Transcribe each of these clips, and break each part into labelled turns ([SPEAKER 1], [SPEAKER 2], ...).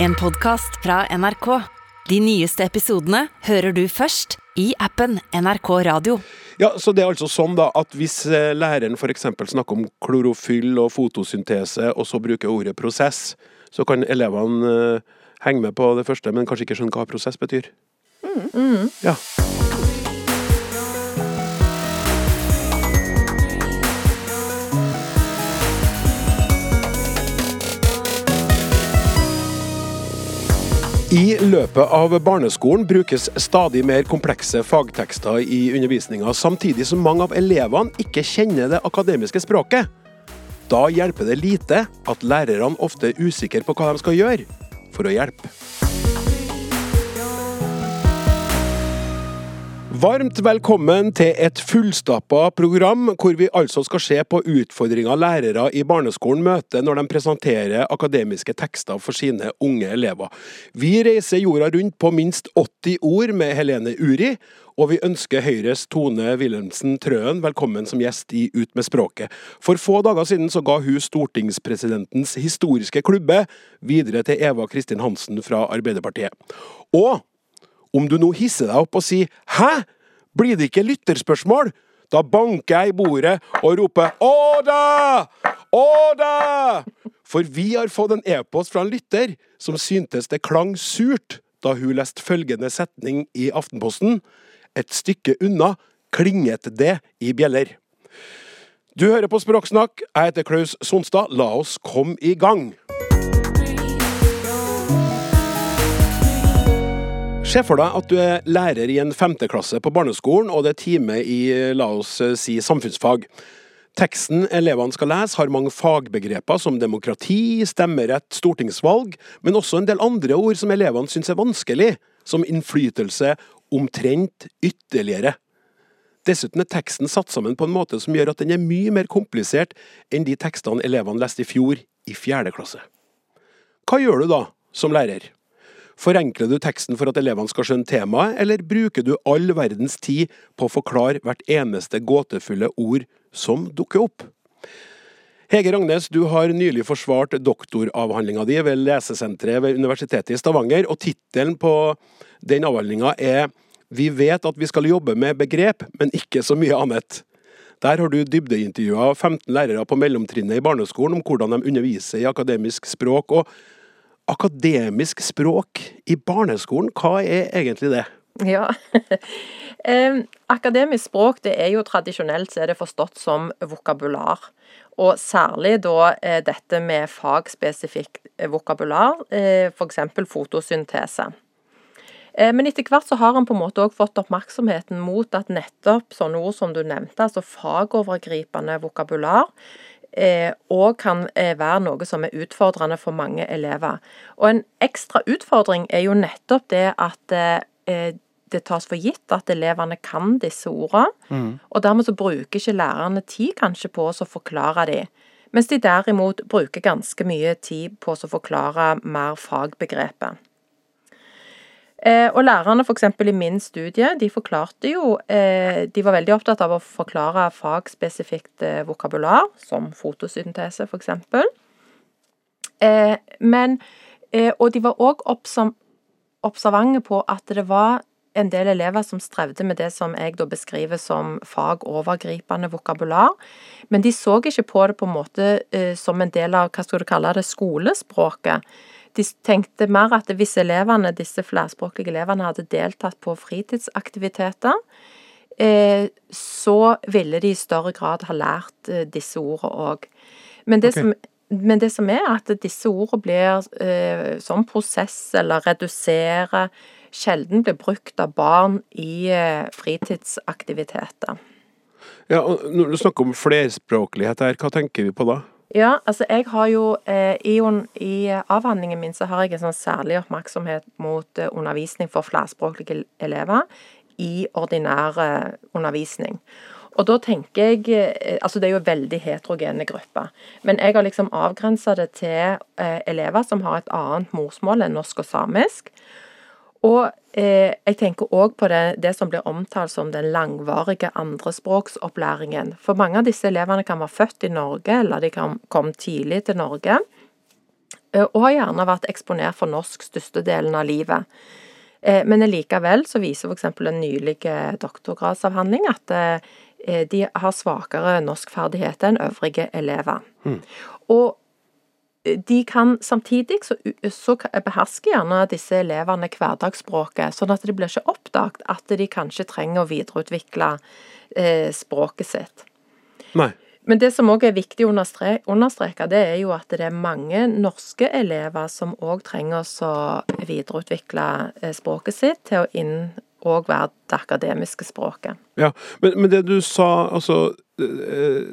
[SPEAKER 1] En podkast fra NRK. De nyeste episodene hører du først i appen NRK Radio.
[SPEAKER 2] Ja, så det er altså sånn da at Hvis eh, læreren f.eks. snakker om klorofyll og fotosyntese, og så bruker ordet prosess, så kan elevene eh, henge med på det første, men kanskje ikke skjønne hva prosess betyr. Mm. Mm. Ja. I løpet av barneskolen brukes stadig mer komplekse fagtekster i undervisninga, samtidig som mange av elevene ikke kjenner det akademiske språket. Da hjelper det lite at lærerne ofte er usikre på hva de skal gjøre for å hjelpe. Varmt velkommen til et fullstappa program, hvor vi altså skal se på utfordringer lærere i barneskolen møter når de presenterer akademiske tekster for sine unge elever. Vi reiser jorda rundt på minst 80 ord med Helene Uri, og vi ønsker Høyres Tone Wilhelmsen Trøen velkommen som gjest i Ut med språket. For få dager siden så ga hun stortingspresidentens historiske klubbe videre til Eva Kristin Hansen fra Arbeiderpartiet. Og om du nå hisser deg opp og sier 'hæ, blir det ikke lytterspørsmål', da banker jeg i bordet og roper 'Åda! Åda!' For vi har fått en e-post fra en lytter som syntes det klang surt da hun leste følgende setning i Aftenposten. Et stykke unna klinget det i bjeller. Du hører på Språksnakk, jeg heter Klaus Sonstad. La oss komme i gang. Se for deg at du er lærer i en femteklasse på barneskolen, og det er time i, la oss eh, si, samfunnsfag. Teksten elevene skal lese har mange fagbegreper som demokrati, stemmerett, stortingsvalg, men også en del andre ord som elevene syns er vanskelig, som innflytelse, omtrent, ytterligere. Dessuten er teksten satt sammen på en måte som gjør at den er mye mer komplisert enn de tekstene elevene leste i fjor, i fjerde klasse. Hva gjør du da, som lærer? Forenkler du teksten for at elevene skal skjønne temaet, eller bruker du all verdens tid på å forklare hvert eneste gåtefulle ord som dukker opp? Hege Ragnes, du har nylig forsvart doktoravhandlinga di ved Lesesenteret ved Universitetet i Stavanger, og tittelen på den avhandlinga er Vi vet at vi skal jobbe med begrep, men ikke så mye annet. Der har du dybdeintervjua 15 lærere på mellomtrinnet i barneskolen om hvordan de underviser i akademisk språk, og akademisk språk i barneskolen, hva er egentlig det?
[SPEAKER 3] Ja. eh, akademisk språk det er jo tradisjonelt så er det forstått som vokabular. Og særlig da eh, dette med fagspesifikk vokabular, eh, f.eks. fotosyntese. Eh, men etter hvert så har han på en måte òg fått oppmerksomheten mot at nettopp sånne ord som du nevnte, altså fagovergripende vokabular, og kan være noe som er utfordrende for mange elever. Og en ekstra utfordring er jo nettopp det at det tas for gitt at elevene kan disse ordene, mm. og dermed så bruker ikke lærerne tid kanskje på å forklare dem. Mens de derimot bruker ganske mye tid på å forklare mer fagbegrepet. Eh, og lærerne f.eks. i min studie, de forklarte jo eh, De var veldig opptatt av å forklare fagspesifikt eh, vokabular, som fotosyntese f.eks. Eh, men eh, Og de var òg observante på at det var en del elever som strevde med det som jeg da beskriver som fagovergripende vokabular. Men de så ikke på det på en måte eh, som en del av hva skal du kalle det, skolespråket. De tenkte mer at hvis elevene, disse flerspråklige elevene hadde deltatt på fritidsaktiviteter, eh, så ville de i større grad ha lært eh, disse ordene òg. Men, okay. men, det som er at disse ordene blir eh, som prosess eller redusere sjelden blir brukt av barn i fritidsaktiviteter.
[SPEAKER 2] Ja, og Når du snakker om flerspråklighet her, hva tenker vi på da?
[SPEAKER 3] Ja, altså jeg har jo eh, i, i, avhandlingen min så har jeg en sånn særlig oppmerksomhet mot eh, undervisning for flerspråklige elever i ordinær eh, undervisning. Og da tenker jeg eh, Altså det er jo veldig heterogene grupper. Men jeg har liksom avgrensa det til eh, elever som har et annet morsmål enn norsk og samisk. Og eh, jeg tenker òg på det, det, som blir omtalt som den langvarige andrespråksopplæringen. For mange av disse elevene kan være født i Norge, eller de kan komme tidlig til Norge. eh, og har gjerne vært eksponert for norsk størstedelen av livet. Eh, men likevel så viser f.eks. en nylig doktorgradsavhandling at de har svakere norskferdigheter enn øvrige elever. Mm. Og de kan samtidig så, så behersker gjerne disse elevene hverdagsspråket, sånn at det blir ikke oppdaget at de kanskje trenger å videreutvikle eh, språket sitt.
[SPEAKER 2] Nei.
[SPEAKER 3] Men det som òg er viktig å understreke, det er jo at det er mange norske elever som òg trenger å videreutvikle eh, språket sitt til å inn og være det akademiske språket.
[SPEAKER 2] Ja, men, men det du sa, altså eh,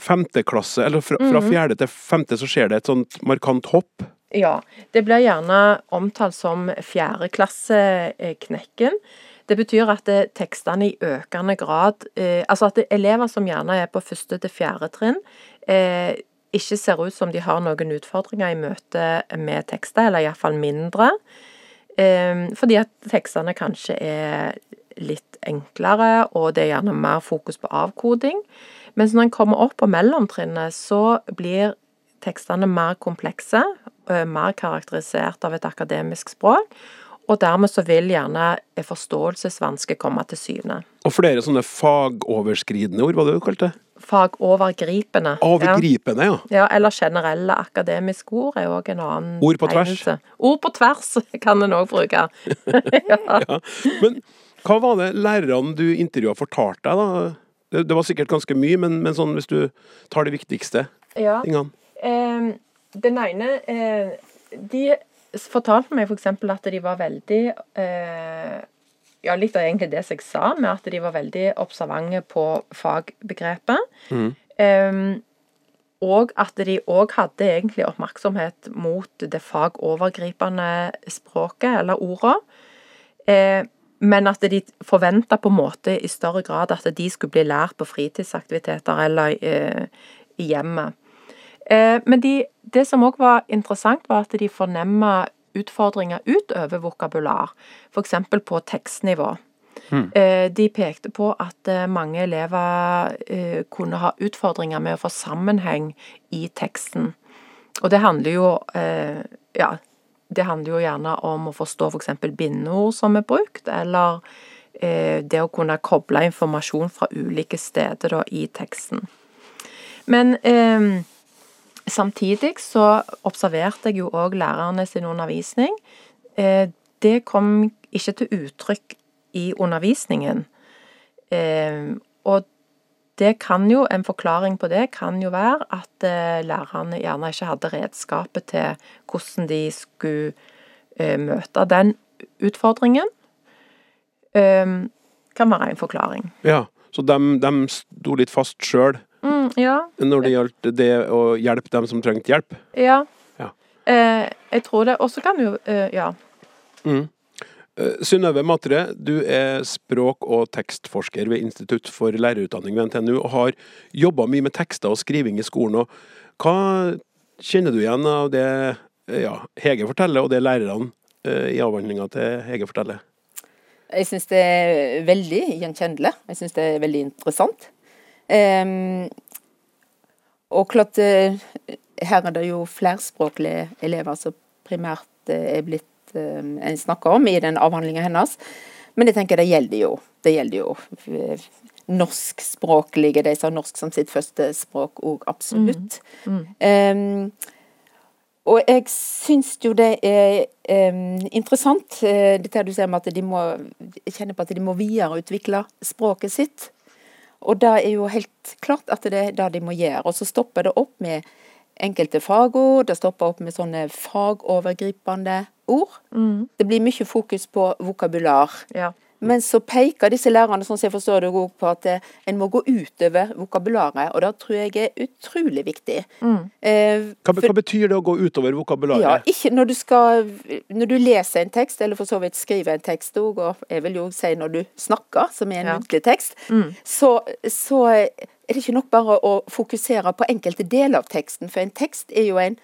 [SPEAKER 2] femte klasse, eller fra, fra, mhm. fjerde til femte, så skjer det et sånt markant hopp?
[SPEAKER 3] Ja, det blir gjerne omtalt som fjerdeklasseknekken. Det betyr at det, tekstene i økende grad eh, Altså at elever som gjerne er på første til fjerde trinn, eh, ikke ser ut som de har noen utfordringer i møte med tekster, eller iallfall mindre. Eh, fordi at tekstene kanskje er litt enklere, og det er gjerne mer fokus på avkoding. Mens når en kommer opp på mellomtrinnet, så blir tekstene mer komplekse, mer karakterisert av et akademisk språk. Og dermed så vil gjerne forståelsesvansker komme til syne.
[SPEAKER 2] Og flere sånne fagoverskridende ord, hva det du kalte det?
[SPEAKER 3] Fagovergripende.
[SPEAKER 2] Overgripende, ja.
[SPEAKER 3] ja. Eller generelle akademiske ord er òg en annen
[SPEAKER 2] Ord på tvers? Egnelse.
[SPEAKER 3] Ord på tvers kan en òg bruke.
[SPEAKER 2] ja. ja. Men hva var det lærerne du intervjua fortalte deg, da? Det, det, var sikkert ganske mye, men, men sånn hvis du tar de viktigste
[SPEAKER 3] ja. tingene. Eh, den ene eh, De fortalte meg f.eks. For at de var veldig eh, Ja, litt av egentlig det som jeg sa, med at de var veldig observante på fagbegrepet. Mm. Ehm, og at de òg hadde egentlig oppmerksomhet mot det fagovergripende språket, eller orda. Eh, men at de forventa på en måte i større grad at de skulle bli lært på fritidsaktiviteter eller eh, i hjemmet. Eh, men de, det som òg var interessant, var at de fornemma utfordringer utover vokabular, f.eks. på tekstnivå. Eh, de pekte på at eh, mange elever eh, kunne ha utfordringer med å få sammenheng i teksten. Og det handler jo ja, det handler jo gjerne om å forstå f.eks. For bindeord som er brukt, eller eh, det å kunne koble informasjon fra ulike steder da, i teksten. Men eh, samtidig så observerte jeg jo òg lærerne sin undervisning. Eh, det kom ikke til uttrykk i undervisningen. Eh, og det kan jo, En forklaring på det kan jo være at eh, lærerne gjerne ikke hadde redskapet til hvordan de skulle eh, møte den utfordringen. Um, kan være en forklaring.
[SPEAKER 2] Ja, så de, de sto litt fast sjøl
[SPEAKER 3] mm, ja.
[SPEAKER 2] når det gjaldt det å hjelpe dem som trengte hjelp?
[SPEAKER 3] Ja. ja. Eh, jeg tror det. Og så kan jo eh, Ja.
[SPEAKER 2] Mm. Eh, Synnøve Matre, du er språk- og tekstforsker ved Institutt for lærerutdanning ved NTNU, og har jobba mye med tekster og skriving i skolen. Hva kjenner du igjen av det ja, Hege forteller, og det lærerne eh, i avhandlinga til Hege forteller?
[SPEAKER 4] Jeg syns det er veldig gjenkjennelig. Jeg syns det er veldig interessant. Um, og klart, eh, her er det jo flerspråklige elever som primært er blitt Eh, en snakker om i den avhandlinga hennes. Men jeg tenker det gjelder jo. Det gjelder jo eh, norskspråklige, de som har norsk som sitt første språk òg, absolutt. Mm. Mm. Um, og jeg syns jo det er um, interessant, uh, dette du sier med at de må jeg kjenner på at de må videreutvikle språket sitt. Og det er jo helt klart at det er det de må gjøre. Og så stopper det opp med enkelte fagord, det stopper opp med sånne fagovergripende ord. Mm. Det blir mye fokus på vokabular. Ja. Men så peker disse lærerne sånn som jeg forstår det, på at eh, en må gå utover vokabularet, og det tror jeg er utrolig viktig. Mm.
[SPEAKER 2] Eh, hva, hva, betyr det å gå utover vokabularet?
[SPEAKER 4] Ja, ikke når du skal Når du leser en tekst, eller for så vidt skriver en tekst òg, og jeg vil jo si når du snakker, som er en ja. muntlig tekst, mm. så, så er det ikke nok bare å fokusere på enkelte deler av teksten, for en tekst er jo en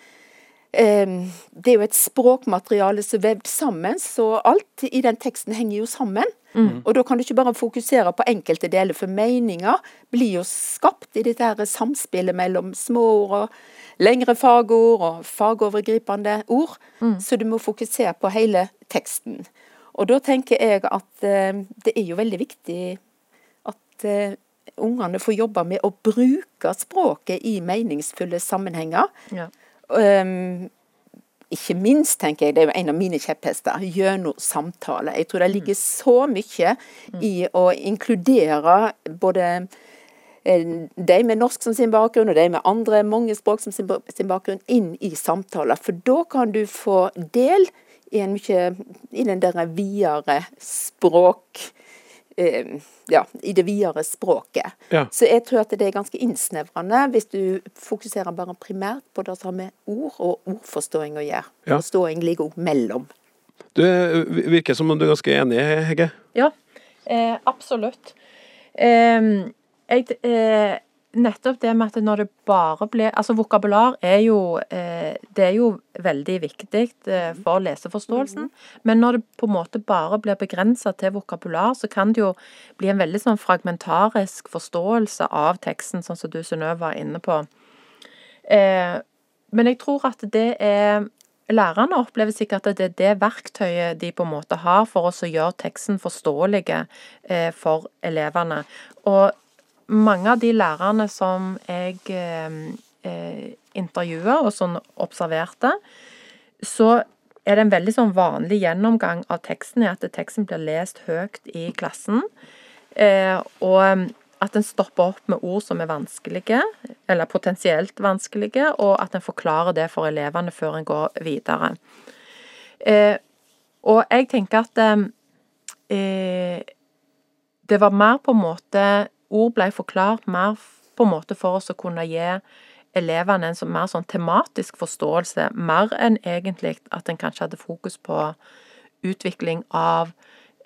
[SPEAKER 4] det er jo et språkmateriale som er vevd sammen, så alt i den teksten henger jo sammen. Mm. Og da kan du ikke bare fokusere på enkelte deler, for meninger blir jo skapt i dette her samspillet mellom småord og lengre fagord og fagovergripende ord. Mm. Så du må fokusere på hele teksten. Og da tenker jeg at uh, det er jo veldig viktig at uh, ungene får jobbe med å bruke språket i meningsfulle sammenhenger. Ja. Um, ikke minst, tenker jeg, det er jo en av mine kjepphester, gjennom samtale. Jeg tror det ligger mm. så mye i å inkludere både eh, de med norsk som sin bakgrunn, og de med andre mange språk som sin, bakgrunn, inn i samtaler. For da kan du få del i en mye i den der videre språk ja, i det videre språket. Ja. Så jeg tror at det er ganske innsnevrende hvis du fokuserer bare primært på det som har med ord og ordforståing å gjøre. Ja. Forståing ligger òg mellom.
[SPEAKER 2] Du virker som om du er ganske enig, Hegge?
[SPEAKER 3] Ja, eh, absolutt. Eh, jeg, eh, nettopp det med at når det bare blir Altså vokabular er jo eh, Det er jo veldig viktig eh, for leseforståelsen. Men når det på en måte bare blir begrensa til vokabular, så kan det jo bli en veldig sånn fragmentarisk forståelse av teksten, sånn som du Synnøve var inne på. Eh, men jeg tror at det er Lærerne opplever sikkert at det er det verktøyet de på en måte har for å gjøre teksten forståelige eh, for elevene. Og mange av de lærerne som jeg eh, eh intervjua og som observerte, så er det en veldig sånn vanlig gjennomgang av teksten er at teksten blir lest høyt i klassen. Eh, og at en stopper opp med ord som er vanskelige, eller potensielt vanskelige, og at en forklarer det for elevene før en går videre. Eh, og jeg tenker at eh, det var mer på en måte ord ble forklart mer på en måte for oss å kunne gi elevene en mer sånn tematisk forståelse, mer enn egentlig at en kanskje hadde fokus på utvikling av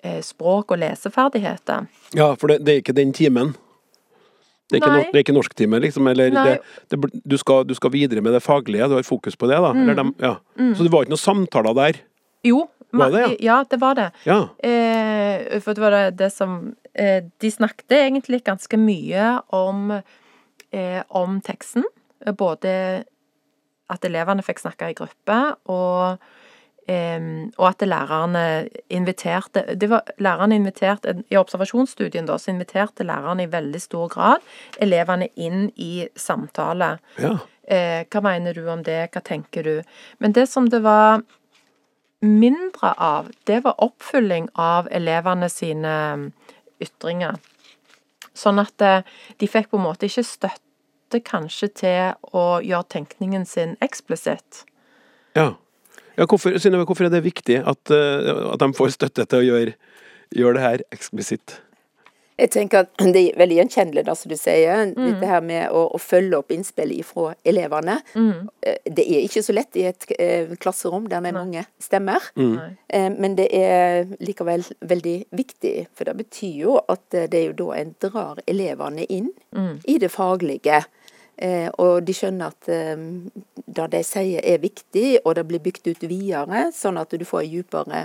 [SPEAKER 3] eh, språk og leseferdigheter.
[SPEAKER 2] Ja, for det, det er ikke den timen? Det er ikke, no, det er ikke norsktime, liksom? Eller det, det, du, skal, du, skal, videre med det faglige, du har fokus på det, da? Mm. De, ja. mm. Så det var ikke noen samtaler der?
[SPEAKER 3] Jo, var det, ja? ja, det var det. Ja. Eh, for det var det, det som Eh, de snakket egentlig ganske mye om, eh, om teksten. Både at elevene fikk snakke i gruppe, og, og at lærerne inviterte det var, Lærerne inviterte, I observasjonsstudien da, så inviterte lærerne i veldig stor grad elevene inn i samtale. Ja. Eh, hva mener du om det, hva tenker du? Men det som det var mindre av, det var oppfylling av elevene sine ytringer. Sånn at eh, de fikk på en måte ikke støtte kanskje til å gjøre tenkningen sin eksplisitt.
[SPEAKER 2] Ja. ja hvorfor, Synnøve, hvorfor er det viktig at, eh, at, de får støtte til å gjøre, gjøre det her eksplisitt?
[SPEAKER 4] Jeg tenker at Det er veldig gjenkjennelig, som du sier. Mm. Dette her med å, å følge opp innspill fra elevene. Mm. Eh, det er ikke så lett i et eh, klasserom der det er mange stemmer. Mm. Eh, men det er likevel veldig viktig. For det betyr jo at det er jo da en drar elevene inn mm. i det faglige. og de skjønner at det de sier er viktig, og det blir bygd ut videre, sånn at du får en dypere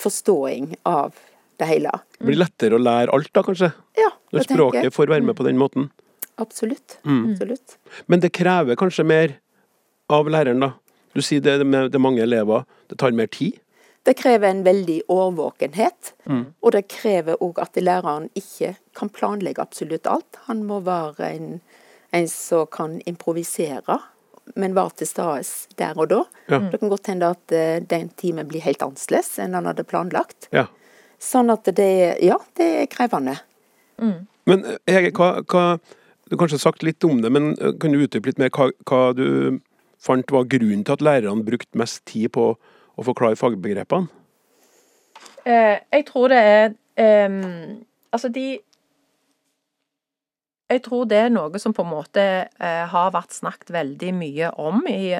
[SPEAKER 4] forståing av det hele.
[SPEAKER 2] Det blir lettere å lære alt da, kanskje?
[SPEAKER 4] Ja,
[SPEAKER 2] Når språket får være med på den måten?
[SPEAKER 4] Absolutt. Mm. Absolutt.
[SPEAKER 2] Men det krever kanskje mer av læreren, da? Du sier det med det mange elever, det tar mer tid?
[SPEAKER 4] Det krever en veldig årvåkenhet. Mm. Og det krever òg at læreren ikke kan planlegge absolutt alt. Han må være en, en som kan improvisere, men være til stede der og da. Ja. Det kan godt hende at uh, den timen blir helt annerledes enn han hadde planlagt. Ja. Sånn at det Ja, det er krevende.
[SPEAKER 2] Mm. Men Hege, hva, hva, Du har kanskje sagt litt om det, men eh, kan du utdype litt mer hva, hva du fant var grunnen til at lærerne brukte mest tid på å forklare fagbegrepene?
[SPEAKER 3] Eh, jeg tror det er eh, Altså, de Jeg tror det er noe som på en måte eh, har vært snakket veldig mye om i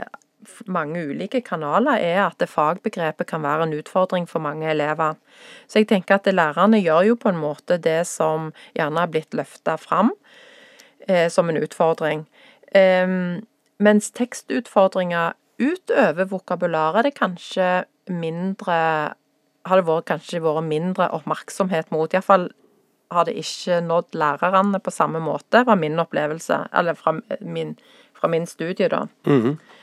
[SPEAKER 3] mange ulike kanaler, er at fagbegrepet kan være en utfordring for mange elever. Så jeg tenker at lærerne gjør jo på en måte det som gjerne har blitt løfta fram eh, som en utfordring. Eh, mens tekstutfordringer utover vokabularet det kanskje mindre Har det vært, kanskje vært mindre oppmerksomhet mot Iallfall har det ikke nådd lærerne på samme måte, var min opplevelse. Eller fra min, fra min studie, da.
[SPEAKER 2] Mhm.
[SPEAKER 3] Eh,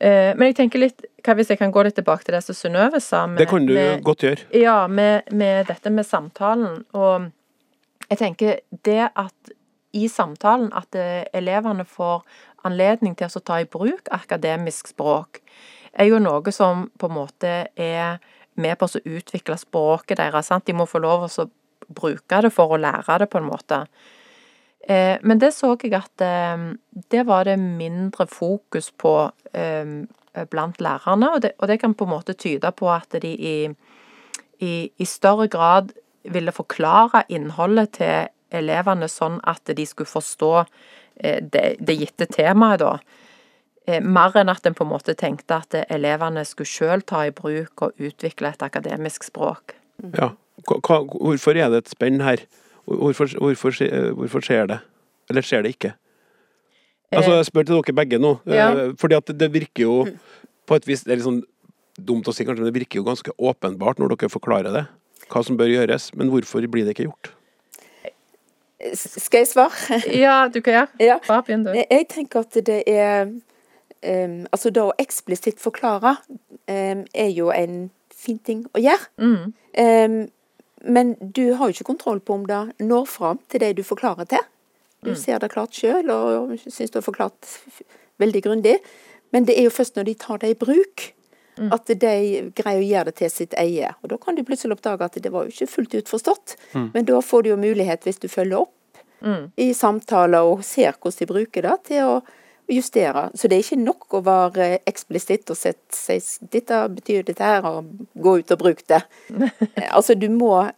[SPEAKER 3] men jeg tenker litt hva Hvis jeg kan gå litt tilbake til det som Synnøve sa med,
[SPEAKER 2] Det kan du
[SPEAKER 3] med,
[SPEAKER 2] godt gjøre.
[SPEAKER 3] ja, med, med dette med samtalen. Og jeg tenker det at i samtalen at eh, elevene får anledning til å ta i bruk akademisk språk, er jo noe som på en måte er med på å utvikle språket deres. Sant? De må få lov å bruke det for å lære det, på en måte. Eh, men det så jeg at eh, det var det mindre fokus på eh, blant lærerne, og det, og det, kan på en måte tyde på at de i, i, i større grad ville forklare innholdet til elevene sånn at de skulle forstå eh, det, det gitte temaet, da. Eh, mer enn at en på en måte tenkte at elevene skulle sjøl ta i bruk og utvikle et akademisk språk.
[SPEAKER 2] Ja. Hvorfor er det et spenn her? Hvorfor, hvorfor, hvorfor, skjer det? Eller skjer det ikke? Altså, Jeg spør til dere begge nå.
[SPEAKER 3] Ja.
[SPEAKER 2] Fordi at det virker jo på et vis Det er litt sånn dumt å si, kanskje, men det virker jo ganske åpenbart når dere forklarer det. Hva som bør gjøres. Men hvorfor blir det ikke gjort?
[SPEAKER 4] Skal jeg svare?
[SPEAKER 3] Ja, du kan gjøre.
[SPEAKER 4] Ja.
[SPEAKER 3] Bare begynn, du.
[SPEAKER 4] Jeg tenker at det er um, Altså, da å eksplisitt forklare um, er jo en fin ting å gjøre.
[SPEAKER 3] Mm.
[SPEAKER 4] Um, men du har jo ikke kontroll på om det når fram til det du forklarer til. Du
[SPEAKER 3] Mm.
[SPEAKER 4] ser det klart sjøl, og syns du har forklart veldig grundig. Men det er jo først når de tar det i bruk,
[SPEAKER 3] Mm.
[SPEAKER 4] at de greier å gjøre det til sitt eie. Og da kan du plutselig oppdage at det var jo ikke fullt ut forstått. Men da får du jo mulighet, hvis du følger opp
[SPEAKER 3] Mm.
[SPEAKER 4] i samtaler og ser hvordan de bruker det, til å justere. Så det er ikke nok å være eksplisitt og si Dette betyr dette her, og gå ut og bruke det. altså, du må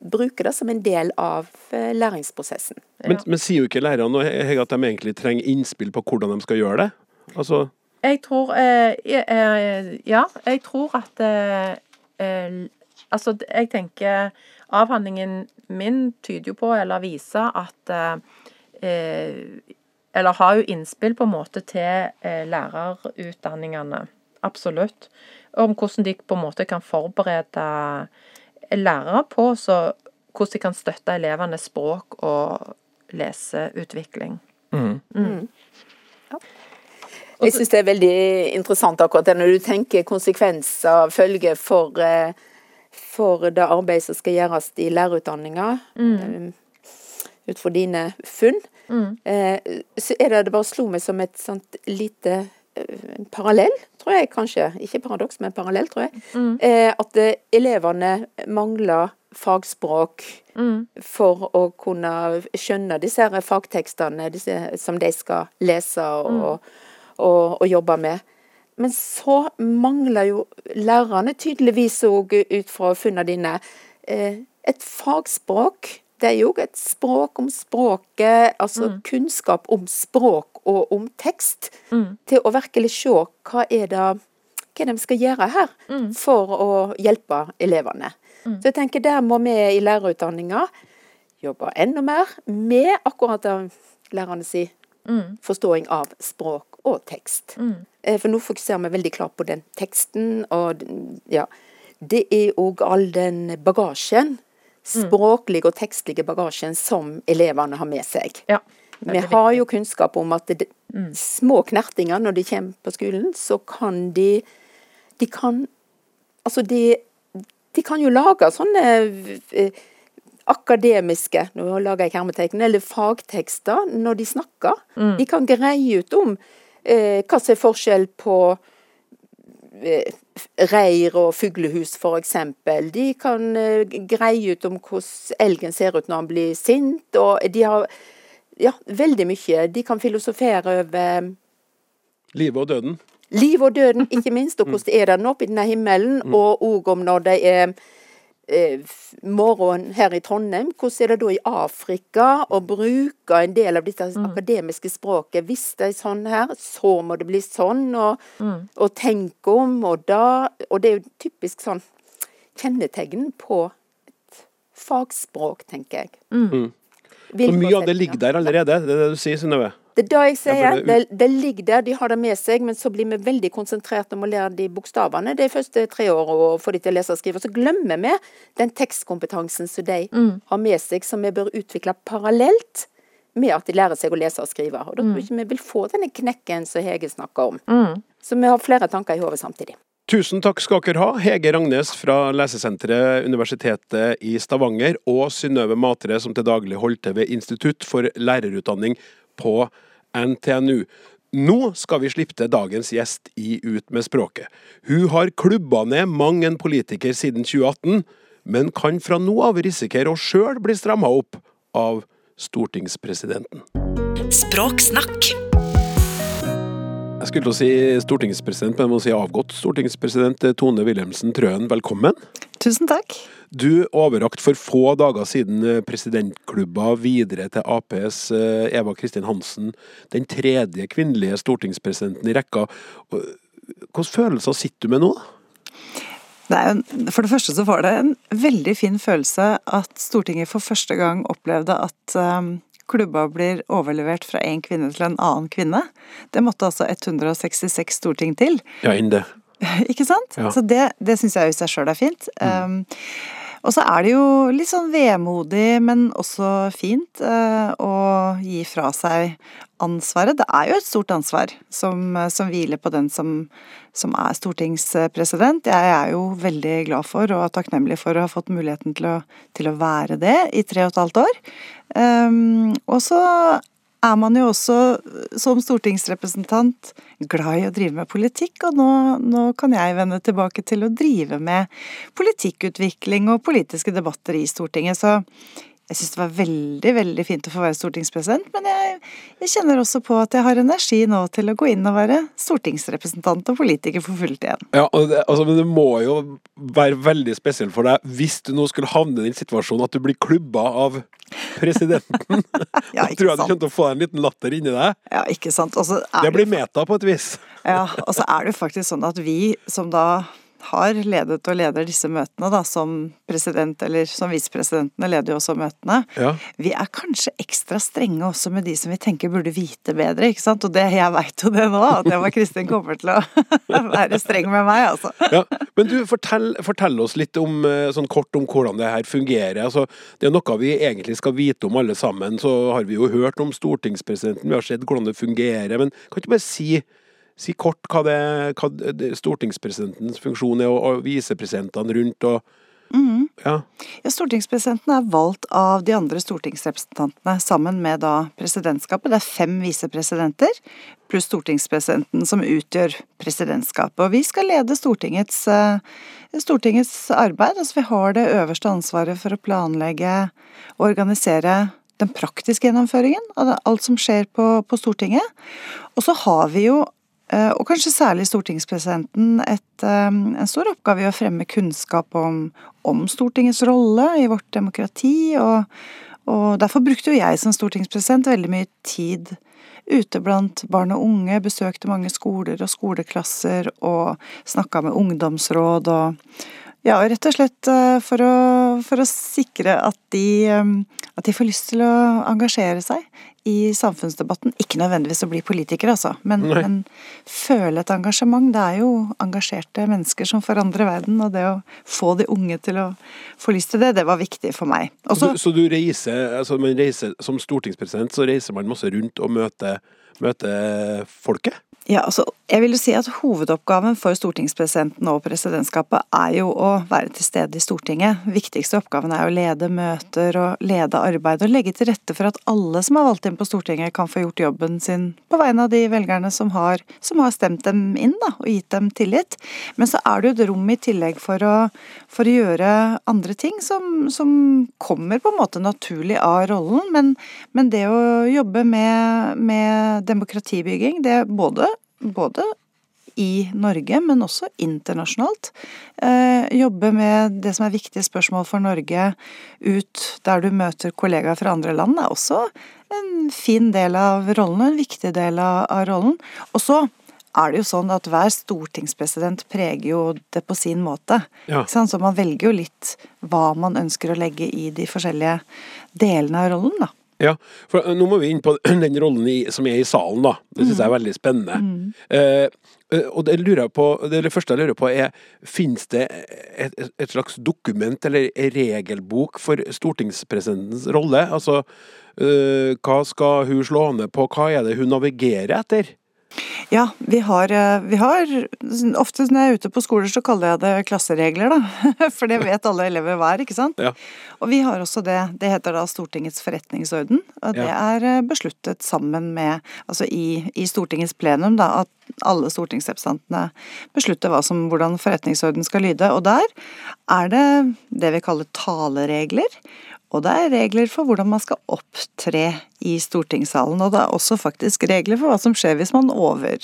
[SPEAKER 4] bruke det som en del av læringsprosessen. læringsprosessen.
[SPEAKER 2] Men, men sier jo ikke lærerne at de egentlig trenger innspill på hvordan de skal gjøre det? Altså,
[SPEAKER 3] Jeg tror eh, eh, Ja, jeg tror at eh, eh, Altså, jeg tenker avhandlingen min tyder jo på, eller viser, at eh, Eller har jo innspill på en måte til eh, lærerutdanningene. Absolutt. Om hvordan de på en måte kan forberede lærere på så, hvordan de kan støtte elevenes språk og leseutvikling.
[SPEAKER 4] Jeg syns det er veldig interessant akkurat det når du tenker konsekvenser, følger for, eh, for det arbeidet som skal gjøres i lærerutdanninga.
[SPEAKER 3] Mm.
[SPEAKER 4] Ut fra dine funn. Eh, Så er det det bare slo meg som et sånt lite eh, parallell, tror jeg kanskje. Ikke paradoks, men parallell, tror jeg.
[SPEAKER 3] Mm.
[SPEAKER 4] Eh, At eh, elevene mangler fagspråk
[SPEAKER 3] Mm.
[SPEAKER 4] for å kunne skjønne disse her fagtekstene disse, som de skal lese og, og, og jobbe med. Men så mangler jo lærerne tydeligvis òg, ut fra funnene dine, eh, et fagspråk. Det er jo et språk om språket, altså kunnskap om språk og om tekst, til å virkelig se hva er det hva de skal gjøre her for å hjelpe elevene. Så jeg tenker der må vi i lærerutdanninga jobbe enda mer med akkurat det lærerne sier, forståing av språk og tekst. Eh, For nå fokuserer vi veldig klart på den teksten, og ja, det er òg all den bagasjen, språklige og tekstlige bagasjen, som elevene har med seg.
[SPEAKER 3] Ja.
[SPEAKER 4] Vi har jo kunnskap om at det, små knertinger når de kommer på skolen, så kan de De kan Altså, de, de kan jo lage sånne eh, akademiske nå lager jeg hermetegn, eller fagtekster når de snakker. De kan greie ut om eh, hva som er forskjell på reir og fuglehus, f.eks. De kan eh, greie ut om hvordan elgen ser ut når han blir sint, og de har ja, veldig mye. De kan filosofere over
[SPEAKER 2] livet og døden.
[SPEAKER 4] liv og døden, ikke minst, og hvordan er den oppe i denne himmelen, og òg om når det er eh, morgen her i Trondheim, hvordan er det da i Afrika å bruke en del av dette akademiske språket? Hvis det er sånn her, så må det bli sånn, og, og tenk om, og da Og det er jo typisk sånn kjennetegn på et fagspråk, tenker jeg.
[SPEAKER 2] Så mye av det ligger der allerede, det er det du sier, Synnøve?
[SPEAKER 4] Det er det jeg sier.
[SPEAKER 2] Ja,
[SPEAKER 4] det,
[SPEAKER 2] det-
[SPEAKER 4] det ligger der, de har det med seg, men så blir vi veldig konsentrert om å lære de bokstavene de første tre årene og få de til å lese og skrive. Så glemmer vi den tekstkompetansen som de har med seg, som vi bør utvikle parallelt med at de lærer seg å lese og skrive. Og da tror jeg ikke vi vil få denne knekken som Hege snakker om. Så vi har flere tanker i hodet samtidig.
[SPEAKER 2] Tusen takk skal dere ha, Hege Ragnes fra Lesesenteret Universitetet i Stavanger, og Synnøve Matre, som til daglig holder til ved Institutt for lærerutdanning på NTNU. Nå skal vi slippe til dagens gjest i Ut med språket. Hun har klubba ned mang en politiker siden 2018, men kan fra nå av risikere å sjøl bli stramma opp av stortingspresidenten.
[SPEAKER 1] Språksnakk.
[SPEAKER 2] Jeg skulle til å si stortingspresident, men jeg må si avgått stortingspresident Tone Wilhelmsen Trøen, velkommen.
[SPEAKER 5] Tusen takk.
[SPEAKER 2] Du overrakte for få dager siden eh, presidentklubba videre til Aps eh, Eva Kristin Hansen, den tredje kvinnelige stortingspresidenten i rekka. Eh, Hvilke følelser sitter du med nå?
[SPEAKER 5] Det er en- for det første så var det en veldig fin følelse at Stortinget for første gang opplevde at um, klubba blir overlevert fra en kvinne til en annen kvinne. Det måtte altså 166 storting til.
[SPEAKER 2] Ja, inn det.
[SPEAKER 5] Ikke sant?
[SPEAKER 2] Ja.
[SPEAKER 5] Så det, det syns jeg i seg sjøl er fint. Um, og så er det jo litt sånn vemodig, men også fint eh, å gi fra seg ansvaret. Det er jo et stort ansvar som, som hviler på den som, som er stortingspresident. Jeg er jo veldig glad for og takknemlig for å ha fått muligheten til å, til å være det i tre og et halvt år. Um, og så er man jo også som stortingsrepresentant glad i å drive med politikk, og nå, nå kan jeg vende tilbake til å drive med politikkutvikling og politiske debatter i Stortinget. Så jeg syns det var veldig, veldig fint å få være stortingspresident, men jeg, jeg kjenner også på at jeg har energi nå til å gå inn og være stortingsrepresentant og politiker for fullt igjen.
[SPEAKER 2] Ja, det, altså, men det må jo være veldig spesielt for deg hvis du nå skulle havne i den situasjonen at du blir klubba av presidenten.
[SPEAKER 5] Ja,
[SPEAKER 2] da
[SPEAKER 5] ikke
[SPEAKER 2] tror jeg du kommer til å få en liten latter inni deg.
[SPEAKER 5] Ja, ikke sant.
[SPEAKER 2] Det blir meta på et vis.
[SPEAKER 5] Ja, og så er det jo faktisk sånn at vi som da har ledet og leder disse møtene, da, som president eller som visepresidentene leder jo også møtene,
[SPEAKER 2] Ja.
[SPEAKER 5] vi er kanskje ekstra strenge også med de som vi tenker burde vite bedre, ikke sant. Og det, jeg veit jo det nå, at Eva Kristin kommer til å være streng med meg, altså.
[SPEAKER 2] Ja, men du, fortell, fortell oss litt om, eh, sånn kort om hvordan det her fungerer. Altså, det er noe vi egentlig skal vite om alle sammen. Så har vi jo hørt om stortingspresidenten, vi har sett hvordan det fungerer. Men kan ikke bare si, si kort hva, det, hva stortingspresidentens funksjon er, og, og visepresidentene rundt og Ja.
[SPEAKER 5] Ja, Stortingspresidenten er valgt av de andre stortingsrepresentantene sammen med da presidentskapet. Det er fem visepresidenter pluss stortingspresidenten som utgjør presidentskapet. Og vi skal lede Stortingets, eh, Stortingets arbeid. Altså vi har det øverste ansvaret for å planlegge og organisere den praktiske gjennomføringen av alt som skjer på, på Stortinget. Og så har vi jo Og kanskje særlig stortingspresidenten et, eh, en stor oppgave i å fremme kunnskap om, om Stortingets rolle i vårt demokrati. Og, og derfor brukte jo jeg som stortingspresident veldig mye tid ute blant barn og unge. Besøkte mange skoler og skoleklasser og snakka med ungdomsråd og ja, og rett og slett eh, for å, for å sikre at de, eh, at de får lyst til å engasjere seg i samfunnsdebatten. Ikke nødvendigvis å bli politiker, altså, men, men føle et engasjement. Det er jo engasjerte mennesker som forandrer verden, og det å få de unge til å få lyst til det, det var viktig for meg. Også,
[SPEAKER 2] Så,
[SPEAKER 5] så
[SPEAKER 2] du, så du reiser, altså man reiser som stortingspresident, så reiser man masse rundt og møter, møter folket?
[SPEAKER 5] Ja, altså, jeg vil jo si at Hovedoppgaven for stortingspresidenten og presidentskapet er jo å være til stede i Stortinget. Viktigste oppgaven er å lede møter og lede arbeid og legge til rette for at alle som er valgt inn på Stortinget kan få gjort jobben sin på vegne av de velgerne som har, som har stemt dem inn da, og gitt dem tillit. Men så er det jo et rom i tillegg for å, for å gjøre andre ting som, som kommer på en måte naturlig av rollen. Men, men det å jobbe med, med demokratibygging, det er både både i Norge, men også internasjonalt. Eh, jobbe med det som er viktige spørsmål for Norge ut der du møter kollegaer fra andre land, er også en fin del av rollen, og en viktig del av, av rollen. Og så er det jo sånn at hver stortingspresident preger jo det på sin måte.
[SPEAKER 2] Ja.
[SPEAKER 5] Så man velger jo litt hva man ønsker å legge i de forskjellige delene av rollen, da.
[SPEAKER 2] Ja, for eh, nå må vi inn på den rollen i, som er i salen, da. Det syns jeg er veldig spennende. Mm. eh, og det, på, det, det første jeg lurer på er, finnes det et, et, et slags dokument eller regelbok for stortingspresidentens rolle? Altså, eh, hva skal hun slå ned på, hva er det hun navigerer etter?
[SPEAKER 5] Ja, vi har, eh, vi har Ofte når jeg er ute på skoler, så kaller jeg det klasseregler, da. For det vet alle elever hva er, ikke sant?
[SPEAKER 2] Ja.
[SPEAKER 5] Og vi har også det. Det heter da Stortingets forretningsorden. Og det
[SPEAKER 2] Ja.
[SPEAKER 5] er eh, besluttet sammen med Altså i, i Stortingets plenum, da, at alle stortingsrepresentantene beslutter som, hvordan forretningsorden skal lyde. Og der er det det vi kaller taleregler. Og det er regler for hvordan man skal opptre i stortingssalen. Og det er også faktisk regler for hva som skjer hvis man over,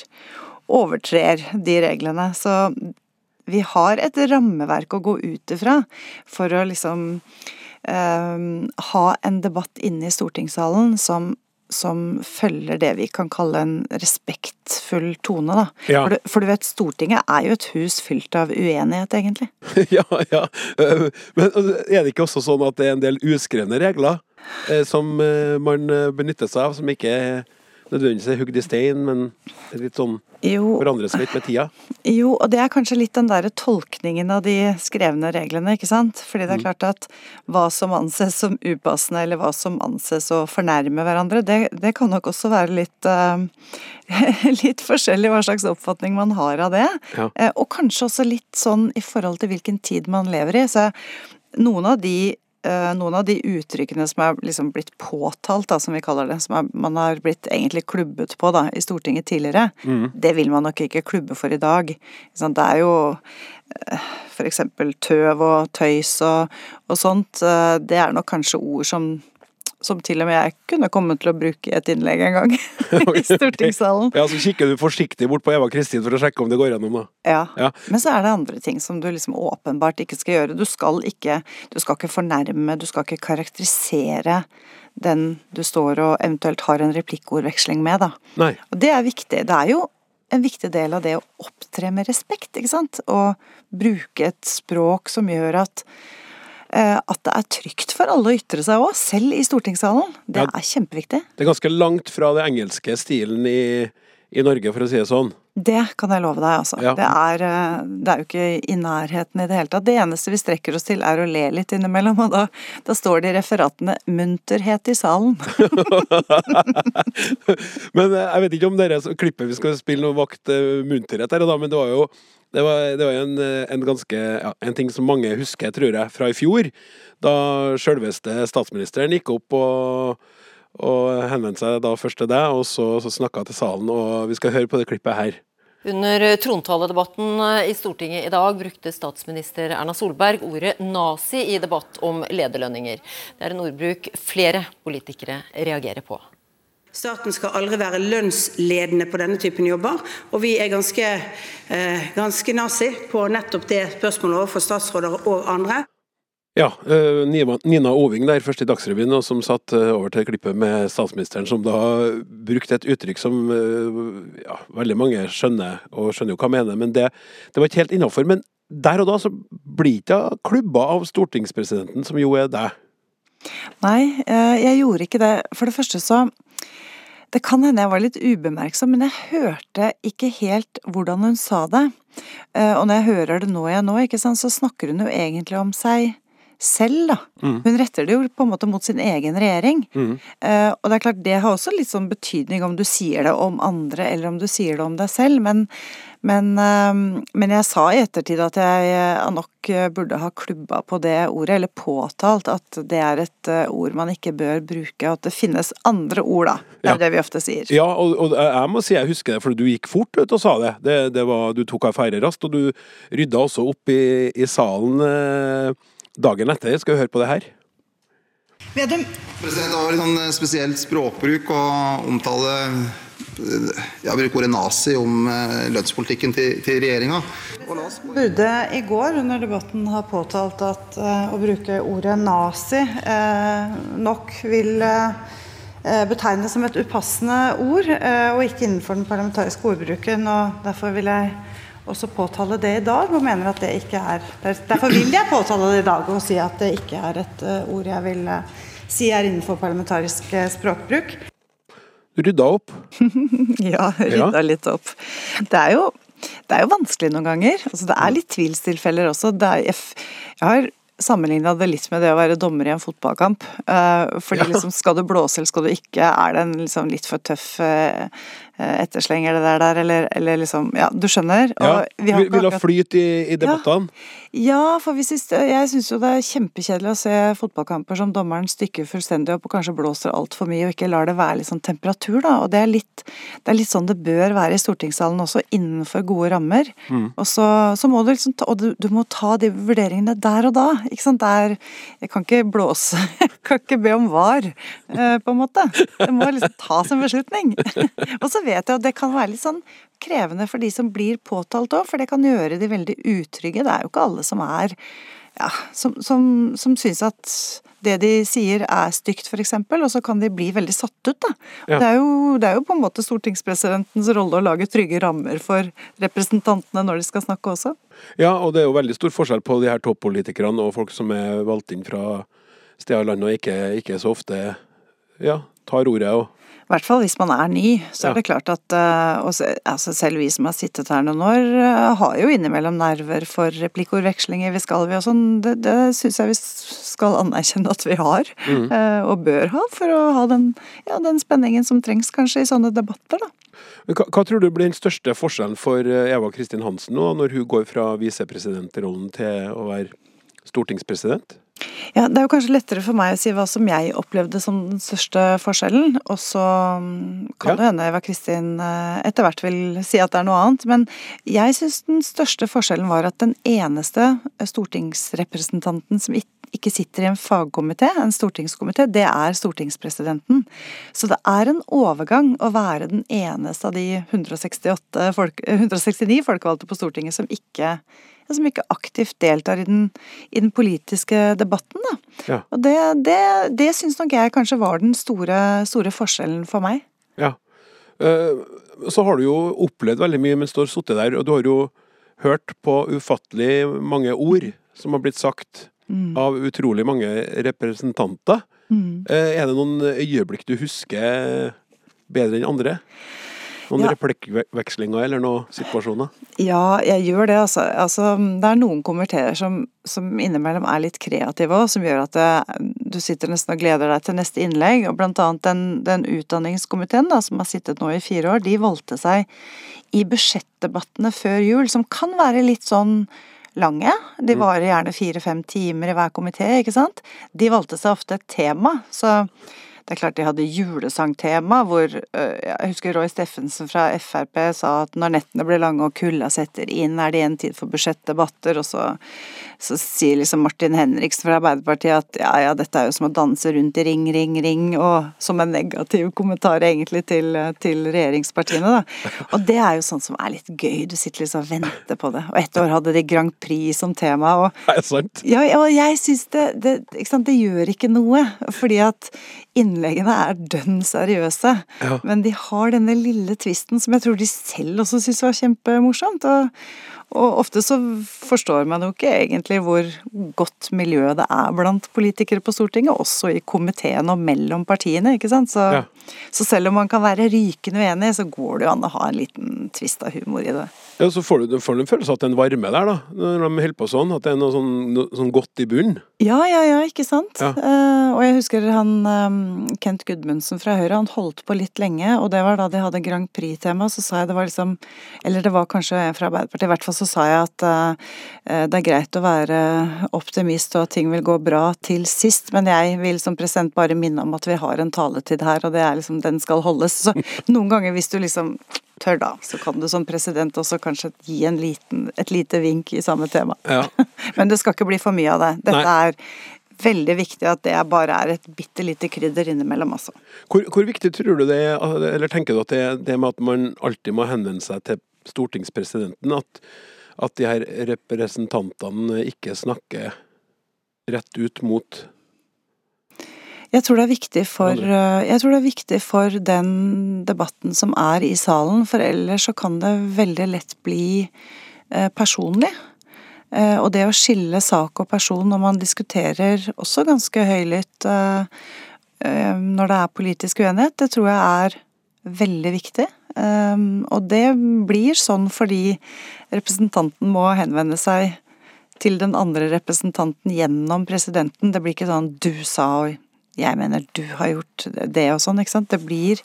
[SPEAKER 5] overtrer de reglene. Så vi har et rammeverk å gå ut ifra for å liksom eh, ha en debatt inne i stortingssalen som som følger det vi kan kalle en respektfull tone, da.
[SPEAKER 2] Ja.
[SPEAKER 5] For, du, for du vet, Stortinget er jo et hus fylt av uenighet, egentlig.
[SPEAKER 2] ja, ja. Eh, Men altså, er det ikke også sånn at det er en del uskrevne regler eh, som eh, man benytter seg av, som ikke nødvendigvis er hugd i stein, men er litt sånn
[SPEAKER 5] Jo,
[SPEAKER 2] forandrer litt med tida?
[SPEAKER 5] Jo, og det er kanskje litt den derre tolkningen av de skrevne reglene, ikke sant. Fordi det er klart at hva som anses som upassende, eller hva som anses å fornærme hverandre, det, det kan nok også være litt uh, Litt forskjellig hva slags oppfatning man har av det.
[SPEAKER 2] Ja.
[SPEAKER 5] Uh, og kanskje også litt sånn i forhold til hvilken tid man lever i. Så noen av de noen av de uttrykkene som er liksom blitt påtalt, da, som vi kaller det, som er, man har blitt egentlig klubbet på da, i Stortinget tidligere, det vil man nok ikke klubbe for i dag. Det er jo eh, for eksempel tøv og tøys og, og sånt. eh, Det er nok kanskje ord som som til og med jeg kunne kommet til å bruke i et innlegg en gang i stortingssalen.
[SPEAKER 2] Ja, så kikker du forsiktig bort på Eva Kristin for å sjekke om det går gjennom, da.
[SPEAKER 5] Ja.
[SPEAKER 2] Ja.
[SPEAKER 5] Men så er det andre ting som du liksom åpenbart ikke skal gjøre. Du skal ikke, du skal ikke fornærme, du skal ikke karakterisere den du står og eventuelt har en replikkordveksling med, da.
[SPEAKER 2] Nei.
[SPEAKER 5] Og det er viktig. Det er jo en viktig del av det å opptre med respekt, ikke sant. Og bruke et språk som gjør at at det er trygt for alle å ytre seg òg, selv i stortingssalen. Det
[SPEAKER 2] Ja.
[SPEAKER 5] er kjempeviktig.
[SPEAKER 2] Det er ganske langt fra det engelske stilen i, i Norge, for å si det sånn.
[SPEAKER 5] Det kan jeg love deg, altså.
[SPEAKER 2] Ja.
[SPEAKER 5] Det, er, eh, det er jo ikke i nærheten i det hele tatt. Det eneste vi strekker oss til er å le litt innimellom, og da, da står det i referatene 'munterhet i salen'.
[SPEAKER 2] Men eh, jeg vet ikke om dere klippet vi skal spille noe vakt eh, munterhet her, men det var jo det var, det var en, eh, en ganske ja, En ting som mange husker, tror jeg, fra i fjor. Da sjølveste statsministeren gikk opp og, og henvendte seg da først til deg, og så, så snakka til salen. Og vi skal høre på det klippet her.
[SPEAKER 6] Under trontaledebatten i Stortinget i dag brukte statsminister Erna Solberg ordet nazi i debatt om lederlønninger. Det er en ordbruk flere politikere reagerer på.
[SPEAKER 7] Staten skal aldri være lønnsledende på denne typen jobber, og vi er ganske, eh, ganske nazi på nettopp det spørsmålet overfor statsråder og andre.
[SPEAKER 2] Ja, eh, Nina Oving der først i Dagsrevyen, og som satt eh, over til klippet med statsministeren, som da brukte et uttrykk som ja, veldig mange skjønner, og skjønner jo hva mener, men det, det var ikke helt innafor. Men der og da så blir ikke klubba av stortingspresidenten, som jo er deg.
[SPEAKER 5] Nei, eh, jeg gjorde ikke det. For det første så Det kan hende jeg var litt ubemerksom, men jeg hørte ikke helt hvordan hun sa det. Eh, Og når jeg hører det nå igjen nå, ikke sant, så snakker hun jo egentlig om seg selv, da. Hun retter det jo på en måte mot sin egen regjering. Eh, og det er klart, det har også litt sånn betydning om du sier det om andre, eller om du sier det om deg selv, men, men, eh, men jeg sa i ettertid at jeg eh, nok eh, burde ha klubba på det ordet, eller påtalt at det er et eh, ord man ikke bør bruke, og at det finnes andre ord, da. Det er
[SPEAKER 2] Ja.
[SPEAKER 5] det vi ofte sier.
[SPEAKER 2] Ja, og, og jeg må si jeg husker det, for du gikk fort ut og sa det. det, det var, du tok affære raskt, og du rydda også opp i, i salen dagen etter. Skal vi høre på det her?
[SPEAKER 8] President, Det var litt sånn spesielt språkbruk å omtale eh, bruker bruke ordet nazi om eh, lønnspolitikken til, til regjeringa.
[SPEAKER 5] burde i går under debatten ha påtalt at eh, å bruke ordet nazi eh, nok vil eh, betegnes som et upassende ord, og ikke innenfor den parlamentariske ordbruken. og Derfor vil jeg også påtale det i dag, og mener at det ikke er Derfor vil jeg påtale det i dag og si at det ikke er et ord jeg vil si er innenfor parlamentarisk språkbruk.
[SPEAKER 2] Rydda opp?
[SPEAKER 5] ja, rydda ja. litt opp. Det er, jo, det er jo vanskelig noen ganger. Altså, det er litt tvilstilfeller også. Er, jeg, jeg har sammenligna det litt med det å være dommer i en fotballkamp. Uh, fordi liksom, skal du blåse eller skal du ikke, er det en liksom, litt for tøff uh, etterslenger det der, eller, eller, liksom Ja, du skjønner?
[SPEAKER 2] Ja. vi vil, vil ha flyt i, i debattene?
[SPEAKER 5] Ja. Ja, for hvis, jeg syns jo det er kjempekjedelig å se fotballkamper som dommeren stykker fullstendig opp og kanskje blåser altfor mye og ikke lar det være litt sånn temperatur, da. Og det er litt, det er litt sånn det bør være i stortingssalen også, innenfor gode rammer. Mm. Og så, så, må du liksom ta, Og du, du, må ta de vurderingene der og da, ikke sant. Der Jeg kan ikke blåse, jeg kan ikke be om var, eh, på en måte. Det må liksom tas en beslutning. og så vet jeg at det kan være litt sånn krevende for de som blir påtalt òg, for det kan gjøre de veldig utrygge. Det er jo ikke alle som er ja, som, som, som syns at det de sier er stygt, f.eks., og så kan de bli veldig satt ut. Da. Ja. Det, er jo, det, er jo, på en måte stortingspresidentens rolle å lage trygge rammer for representantene når de skal snakke også.
[SPEAKER 2] Ja, og det er jo veldig stor forskjell på de her toppolitikerne og folk som er valgt inn fra steder i landet og ikke, ikke så ofte ja, tar ordet. og
[SPEAKER 5] i hvert fall hvis man er ny, så er det klart at og altså Selv vi som har sittet her noen år, uh, har jo innimellom nerver for replikkordvekslinger. Vi skal vi og sånn. Det, det syns jeg vi skal anerkjenne at vi har, mm. uh, og bør ha, for å ha den, ja, den, spenningen som trengs kanskje i sånne debatter, da.
[SPEAKER 2] Hva, hva, tror du blir den største forskjellen for Eva Kristin Hansen nå, når hun går fra visepresidentrollen til å være stortingspresident?
[SPEAKER 5] Ja, Det er jo kanskje lettere for meg å si hva som jeg opplevde som den største forskjellen. Og så kan kan det hende Eva Kristin eh, etter hvert vil si at det er noe annet. Men jeg syns den største forskjellen var at den eneste stortingsrepresentanten som ikke sitter i en fagkomité, en stortingskomité, det er stortingspresidenten. Så det er en overgang å være den eneste av de 168 folk, 169 folkevalgte på Stortinget som ikke som ikke aktivt deltar i den, i den politiske debatten. Da. Ja. Og det, det, det syns nok jeg kanskje var den store, store forskjellen for meg.
[SPEAKER 2] Ja. Uh, så har du jo opplevd veldig mye mens du har sittet der, og du har jo hørt på ufattelig mange ord som har blitt sagt mm. av utrolig mange representanter. Mm. Uh, er det noen øyeblikk du husker bedre enn andre? Noen ja. replikkvekslinger eller noen situasjoner?
[SPEAKER 5] Ja, jeg gjør det, altså. altså det er noen kommenterer som, som innimellom er litt kreative òg, som gjør at det, du sitter nesten og gleder deg til neste innlegg. Og blant annet den, den utdanningskomiteen da, som har sittet nå i fire år, de valgte seg i budsjettdebattene før jul, som kan være litt sånn lange. De mm. varer gjerne fire-fem timer i hver komité, ikke sant. De valgte seg ofte et tema. så det er klart de hadde julesangtema, hvor jeg husker Roy Steffensen fra Frp sa at når nettene blir lange og kulda setter inn, er det igjen tid for budsjettdebatter, og så, så, sier liksom Martin Henriksen fra Arbeiderpartiet at ja ja, dette er jo som å danse rundt i ring, ring, ring, og som en negativ kommentar egentlig til, til regjeringspartiene, da. Og det er jo sånn som er litt gøy, du sitter liksom og venter på det. Og ett år hadde de Grand Prix som tema, og
[SPEAKER 2] Er det sant?
[SPEAKER 5] Ja, og jeg syns det, det, ikke sant, det gjør ikke noe, fordi at innleggene er dønn seriøse, ja. men de har denne lille tvisten som jeg tror de selv også syns var kjempemorsomt. Og, og ofte så forstår man jo ikke egentlig hvor godt miljø det er blant politikere på Stortinget, også i komiteen og mellom partiene, ikke sant. Så, ja. så selv om man kan være rykende uenig, så går det jo an å ha en liten tvist av humor i det.
[SPEAKER 2] Ja, Så får du, får du en følelse av at det er en varme der, da, når de holder på sånn? At det er noe sånn, noe sånn godt i bunnen?
[SPEAKER 5] Ja, ja, ja, ikke sant. Ja. Uh, og jeg husker han um, Kent Gudmundsen fra Høyre, han holdt på litt lenge, og det var da de hadde Grand Prix-tema, så sa jeg det var liksom Eller det var kanskje en fra Arbeiderpartiet, i hvert fall så sa jeg at uh, det er greit å være optimist og at ting vil gå bra til sist, men jeg vil som president bare minne om at vi har en taletid her, og det er liksom den skal holdes. Så noen ganger hvis du liksom tør, da, så kan du som president også kanskje gi en liten, et lite vink i samme tema. Ja. Men det skal ikke bli for mye av det. Dette Nei. er veldig viktig at det bare er et bitte lite krydder innimellom, altså.
[SPEAKER 2] Hvor, hvor, viktig tror du det er, eller tenker du at det, det med at man alltid må henvende seg til stortingspresidenten, at, at de her representantene ikke snakker rett ut mot
[SPEAKER 5] jeg tror, for, eh, jeg tror, det er viktig for, den debatten som er i salen, for ellers så kan det veldig lett bli eh, personlig. Eh, og det å skille sak og person når man diskuterer også ganske høylytt når det er politisk uenighet, det tror jeg er veldig viktig. Og det blir sånn fordi representanten må henvende seg til den andre representanten gjennom presidenten. Det blir ikke sånn 'du sa' og 'jeg mener du har gjort det' og sånn, ikke sant. Det blir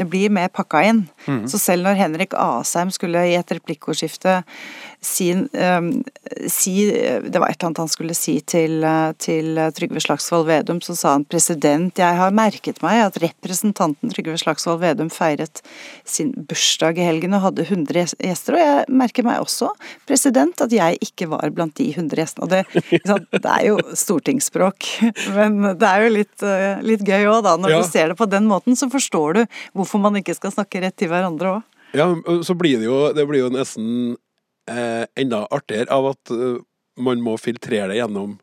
[SPEAKER 5] det blir mer pakka inn. Mm. Så selv når Henrik Asheim skulle i et replikkordskifte si, um, si, Det var et eller annet han skulle si til, til Trygve Slagsvold Vedum, så sa han president, jeg har merket meg at representanten Trygve Slagsvold Vedum feiret sin bursdag i helgen og hadde 100 gjester, og jeg merker meg også, president, at jeg ikke var blant de 100 gjestene. Og det, det er jo stortingsspråk, men det er jo litt, litt gøy òg, da. Når ja. du ser det på den måten, så forstår du hvorfor man ikke skal snakke rett til hverandre òg.
[SPEAKER 2] Ja, så blir det jo, det blir jo nesten eh, enda artigere av at eh, man må filtrere det gjennom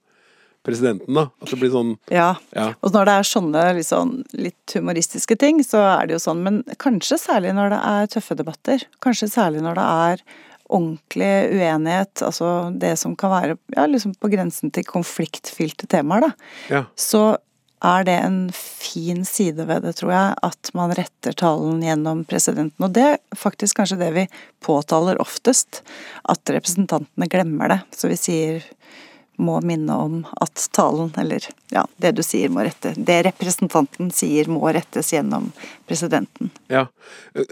[SPEAKER 2] presidenten, da. At det blir sånn
[SPEAKER 5] ja. ja. Og når det er sånne liksom, litt humoristiske ting, så er det jo sånn. Men kanskje særlig når det er tøffe debatter. Kanskje særlig når det er ordentlig uenighet, altså det som kan være ja, liksom på grensen til konfliktfylte temaer, da.
[SPEAKER 2] Ja.
[SPEAKER 5] Så er det en fin side ved det, tror jeg, at man retter talen gjennom presidenten. Og det er faktisk kanskje det vi påtaler oftest, at representantene glemmer det. Så vi sier må minne om at talen, eller ja, det du sier må rette Det representanten sier må rettes gjennom presidenten.
[SPEAKER 2] Ja.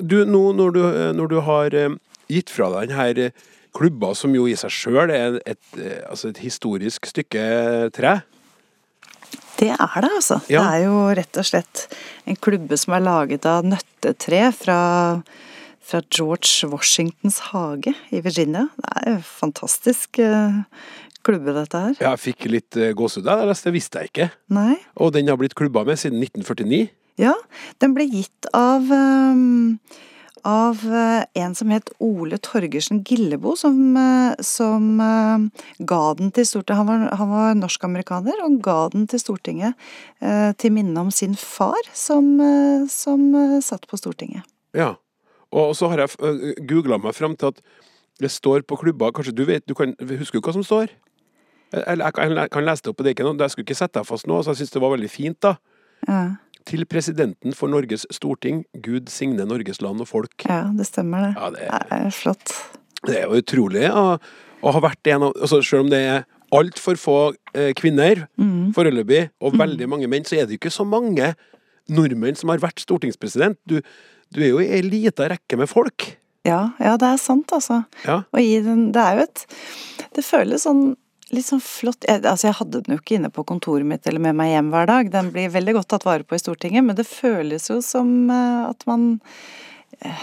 [SPEAKER 2] Du, nå når du, når du har eh, gitt fra deg denne klubba, som jo i seg sjøl er et, eh, altså et historisk stykke tre
[SPEAKER 5] det er det, altså. Ja. Det er jo rett og slett en klubbe som er laget av nøttetre fra, fra George Washingtons hage i Virginia. Det er jo fantastisk uh, klubbe, dette her.
[SPEAKER 2] Jeg fikk litt gåsehud av der, det visste jeg ikke.
[SPEAKER 5] Nei.
[SPEAKER 2] Og den har blitt klubba med siden 1949?
[SPEAKER 5] Ja, den ble gitt av um, av eh, en som het Ole Torgersen Gillebo, som, eh, som eh, ga den til Stortinget. Han var, han var norsk-amerikaner og ga den til Stortinget til minne om sin far, som, som satt på Stortinget.
[SPEAKER 2] Ja, og så har jeg googla meg fram til at det står på klubba Kanskje du vet, du kan, husker du hva som står? Jeg, jeg, jeg, kan lese det opp, det er ikke noe, jeg skulle ikke sette deg fast nå, så jeg syns det var veldig fint, da.
[SPEAKER 5] Ja
[SPEAKER 2] til presidenten for Norges storting, Gud signe Norges land og folk.
[SPEAKER 5] Ja, det stemmer det. Ja, det, er, det, er, flott.
[SPEAKER 2] Det er jo utrolig å, å ha vært en av altså Selv om det er altfor få eh, kvinner mm. foreløpig, og mm. veldig mange menn, så er det jo ikke så mange nordmenn som har vært stortingspresident. Du, du er jo i ei lita rekke med folk.
[SPEAKER 5] Ja, ja, det er sant, altså.
[SPEAKER 2] Ja.
[SPEAKER 5] Og i den Det er jo et Det føles sånn litt sånn flott jeg, Altså, jeg hadde den jo ikke inne på kontoret mitt eller med meg hjem hver dag. Den blir veldig godt tatt vare på i Stortinget, men det føles jo som eh, at man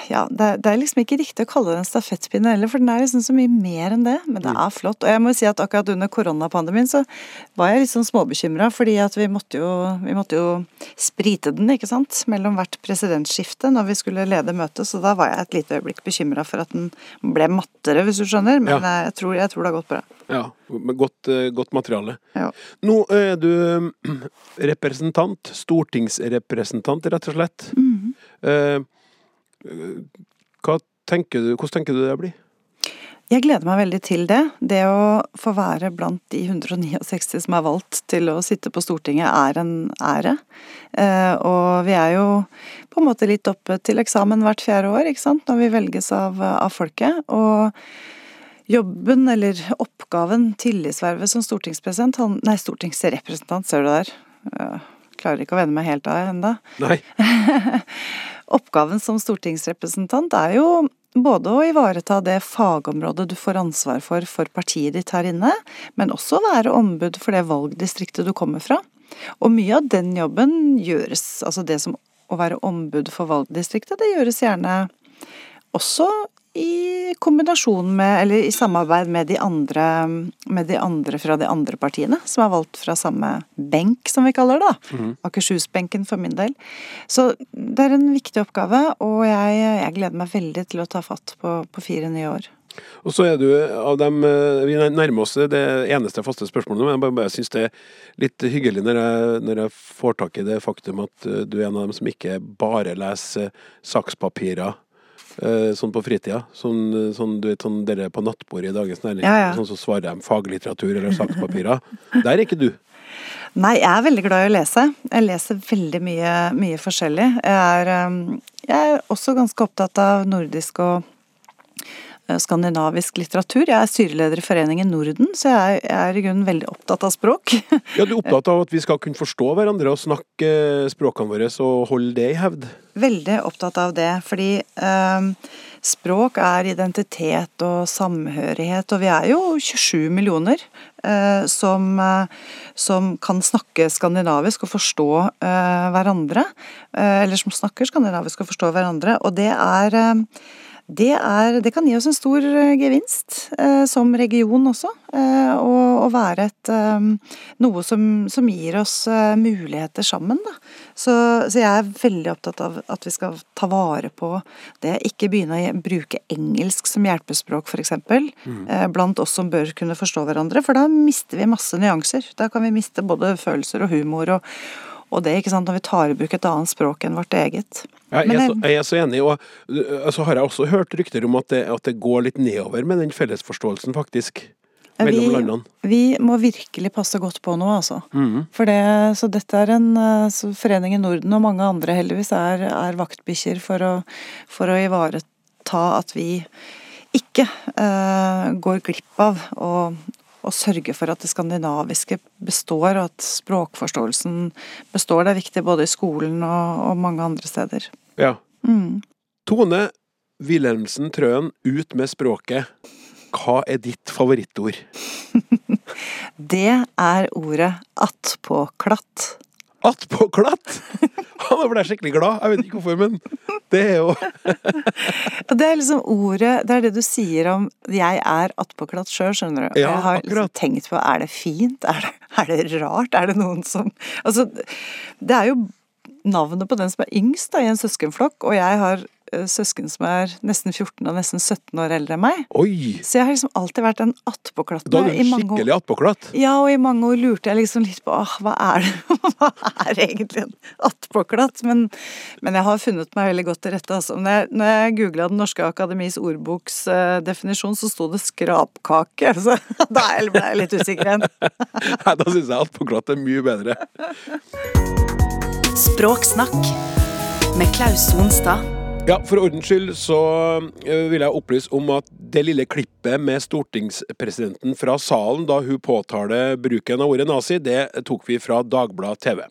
[SPEAKER 5] ja, det, det, er liksom ikke riktig å kalle det en stafettpinne heller, for den er liksom så mye mer enn det. Men det mm. er flott. Og jeg må si at akkurat under koronapandemien så var jeg litt sånn småbekymra, fordi at vi måtte, jo, vi måtte jo sprite den, ikke sant, mellom hvert presidentskifte når vi skulle lede møtet, så da var jeg et lite øyeblikk bekymra for at den ble mattere, hvis du skjønner. Men ja. jeg, tror, jeg, tror, det har gått bra.
[SPEAKER 2] Ja, med godt, eh, godt materiale.
[SPEAKER 5] Ja.
[SPEAKER 2] Nå er du representant, stortingsrepresentant, rett og slett.
[SPEAKER 5] Mm -hmm.
[SPEAKER 2] eh, tenker du, hvordan tenker du det blir?
[SPEAKER 5] Jeg gleder meg veldig til det. Det å få være blant de 169 som er valgt til å sitte på Stortinget, er en ære. Eh, og vi er jo på en måte litt oppe til eksamen hvert fjerde år, ikke sant, når vi velges av, av folket. Og jobben, eller oppgaven, tillitsvervet som stortingspresident, nei, stortingsrepresentant, ser du der. Jeg klarer ikke å vende meg helt av ennå. Oppgaven som stortingsrepresentant er jo både å ivareta det fagområdet du får ansvar for for partiet ditt her inne, men også være ombud for det valgdistriktet du kommer fra. Og mye av den jobben gjøres, altså det som å være ombud for valgdistriktet, det gjøres gjerne også i kombinasjon med, eller i samarbeid med de andre, med de andre fra de andre partiene, som er valgt fra samme benk, som vi kaller det. da. Mm. Akershus-benken for min del. Så det er en viktig oppgave, og jeg, jeg gleder meg veldig til å ta fatt på, på fire nye år.
[SPEAKER 2] Og så er du av dem eh, Vi nærmer oss det eneste faste spørsmålet, men jeg bare, bare syns det er litt hyggelig når jeg, når jeg, får tak i det faktum at eh, du er en av dem som ikke bare leser sakspapirer sånn på fritida. Sånn, sånn, du vet, sånn dere på nattbordet i Dagens Næringsliv.
[SPEAKER 5] Ja, ja.
[SPEAKER 2] Sånn så svarer de faglitteratur eller sakspapirer. Der er ikke du.
[SPEAKER 5] Nei, jeg er veldig glad i å lese. Jeg leser veldig mye, mye forskjellig. Jeg er, um, jeg er også ganske opptatt av nordisk og eh, skandinavisk litteratur. Jeg er styreleder i Foreningen Norden, så jeg er, i grunnen veldig opptatt av språk.
[SPEAKER 2] Ja, Du er opptatt av at vi skal kunne forstå hverandre og snakke eh, språkene våre og holde det i hevd?
[SPEAKER 5] Veldig opptatt av det, fordi eh, språk er identitet og samhørighet, og vi er jo 27 millioner eh, som, eh, som kan snakke skandinavisk og forstå eh, hverandre. Eh, eller som snakker skandinavisk og forstår hverandre, og det er eh, det, er, det kan gi oss en stor eh, gevinst, eh, som region også. Eh, å, og, være et eh, Noe som, som gir oss eh, muligheter sammen. Så, så jeg er veldig opptatt av at vi skal ta vare på det. Ikke begynne å bruke engelsk som hjelpespråk, f.eks. Eh, blant oss som bør kunne forstå hverandre, for da mister vi masse nyanser. Da kan vi miste både følelser og humor og, og det, ikke sant, når vi tar i bruk et annet språk enn vårt eget.
[SPEAKER 2] Jeg er, så, jeg er så enig, og så så har jeg også hørt rykter om at det, at det går litt nedover med den fellesforståelsen, faktisk.
[SPEAKER 5] Vi. Vi må virkelig passe godt på nå, altså.
[SPEAKER 2] Mhm.
[SPEAKER 5] For det, så dette er en eh, Foreningen Norden og mange andre heldigvis er, er vaktbikkjer for å, for å ivareta at vi ikke uh, går glipp av å å sørge for at det skandinaviske består, og at språkforståelsen består. Det er viktig både i skolen og, og mange andre steder.
[SPEAKER 2] Ja.
[SPEAKER 5] Mm.
[SPEAKER 2] Tone Wilhelmsen Trøen, ut med språket. Hva er ditt favorittord?
[SPEAKER 5] Det er ordet attpåklatt.
[SPEAKER 2] Attpåklatt! Han ble skikkelig glad. Jeg vet ikke hvorfor, men det er jo
[SPEAKER 5] Det er liksom ordet Det er det du sier om 'jeg er attpåklatt sjøl', skjønner du.
[SPEAKER 2] Ja,
[SPEAKER 5] jeg har liksom tenkt på er det fint, er det, er det rart, er det noen som Altså, det er jo navnet på den som er yngst da, i en søskenflokk, og jeg har søsken som er nesten 14 og nesten 17 år eldre enn meg.
[SPEAKER 2] Oi!
[SPEAKER 5] Så jeg har liksom alltid vært en attpåklatt.
[SPEAKER 2] Da er
[SPEAKER 5] i
[SPEAKER 2] du
[SPEAKER 5] mange
[SPEAKER 2] skikkelig attpåklatt.
[SPEAKER 5] Ja, og i mange år lurte jeg liksom litt på åh, hva er det Hva er egentlig en attpåklatt? Men, men jeg har funnet meg veldig godt til rette. Altså. Når jeg, når jeg googla Den norske akademis ordboks uh, definisjon, så sto det skrapkake. Så da ble jeg litt usikker igjen.
[SPEAKER 2] Nei, da syns jeg attpåklatt er mye bedre.
[SPEAKER 1] Språksnakk med Klaus Sonstad.
[SPEAKER 2] Ja, For ordens skyld så eh, vil jeg opplyse om at det lille klippet med stortingspresidenten fra salen da hun påtaler bruken av ordet nazi, det tok vi fra Dagbladet TV.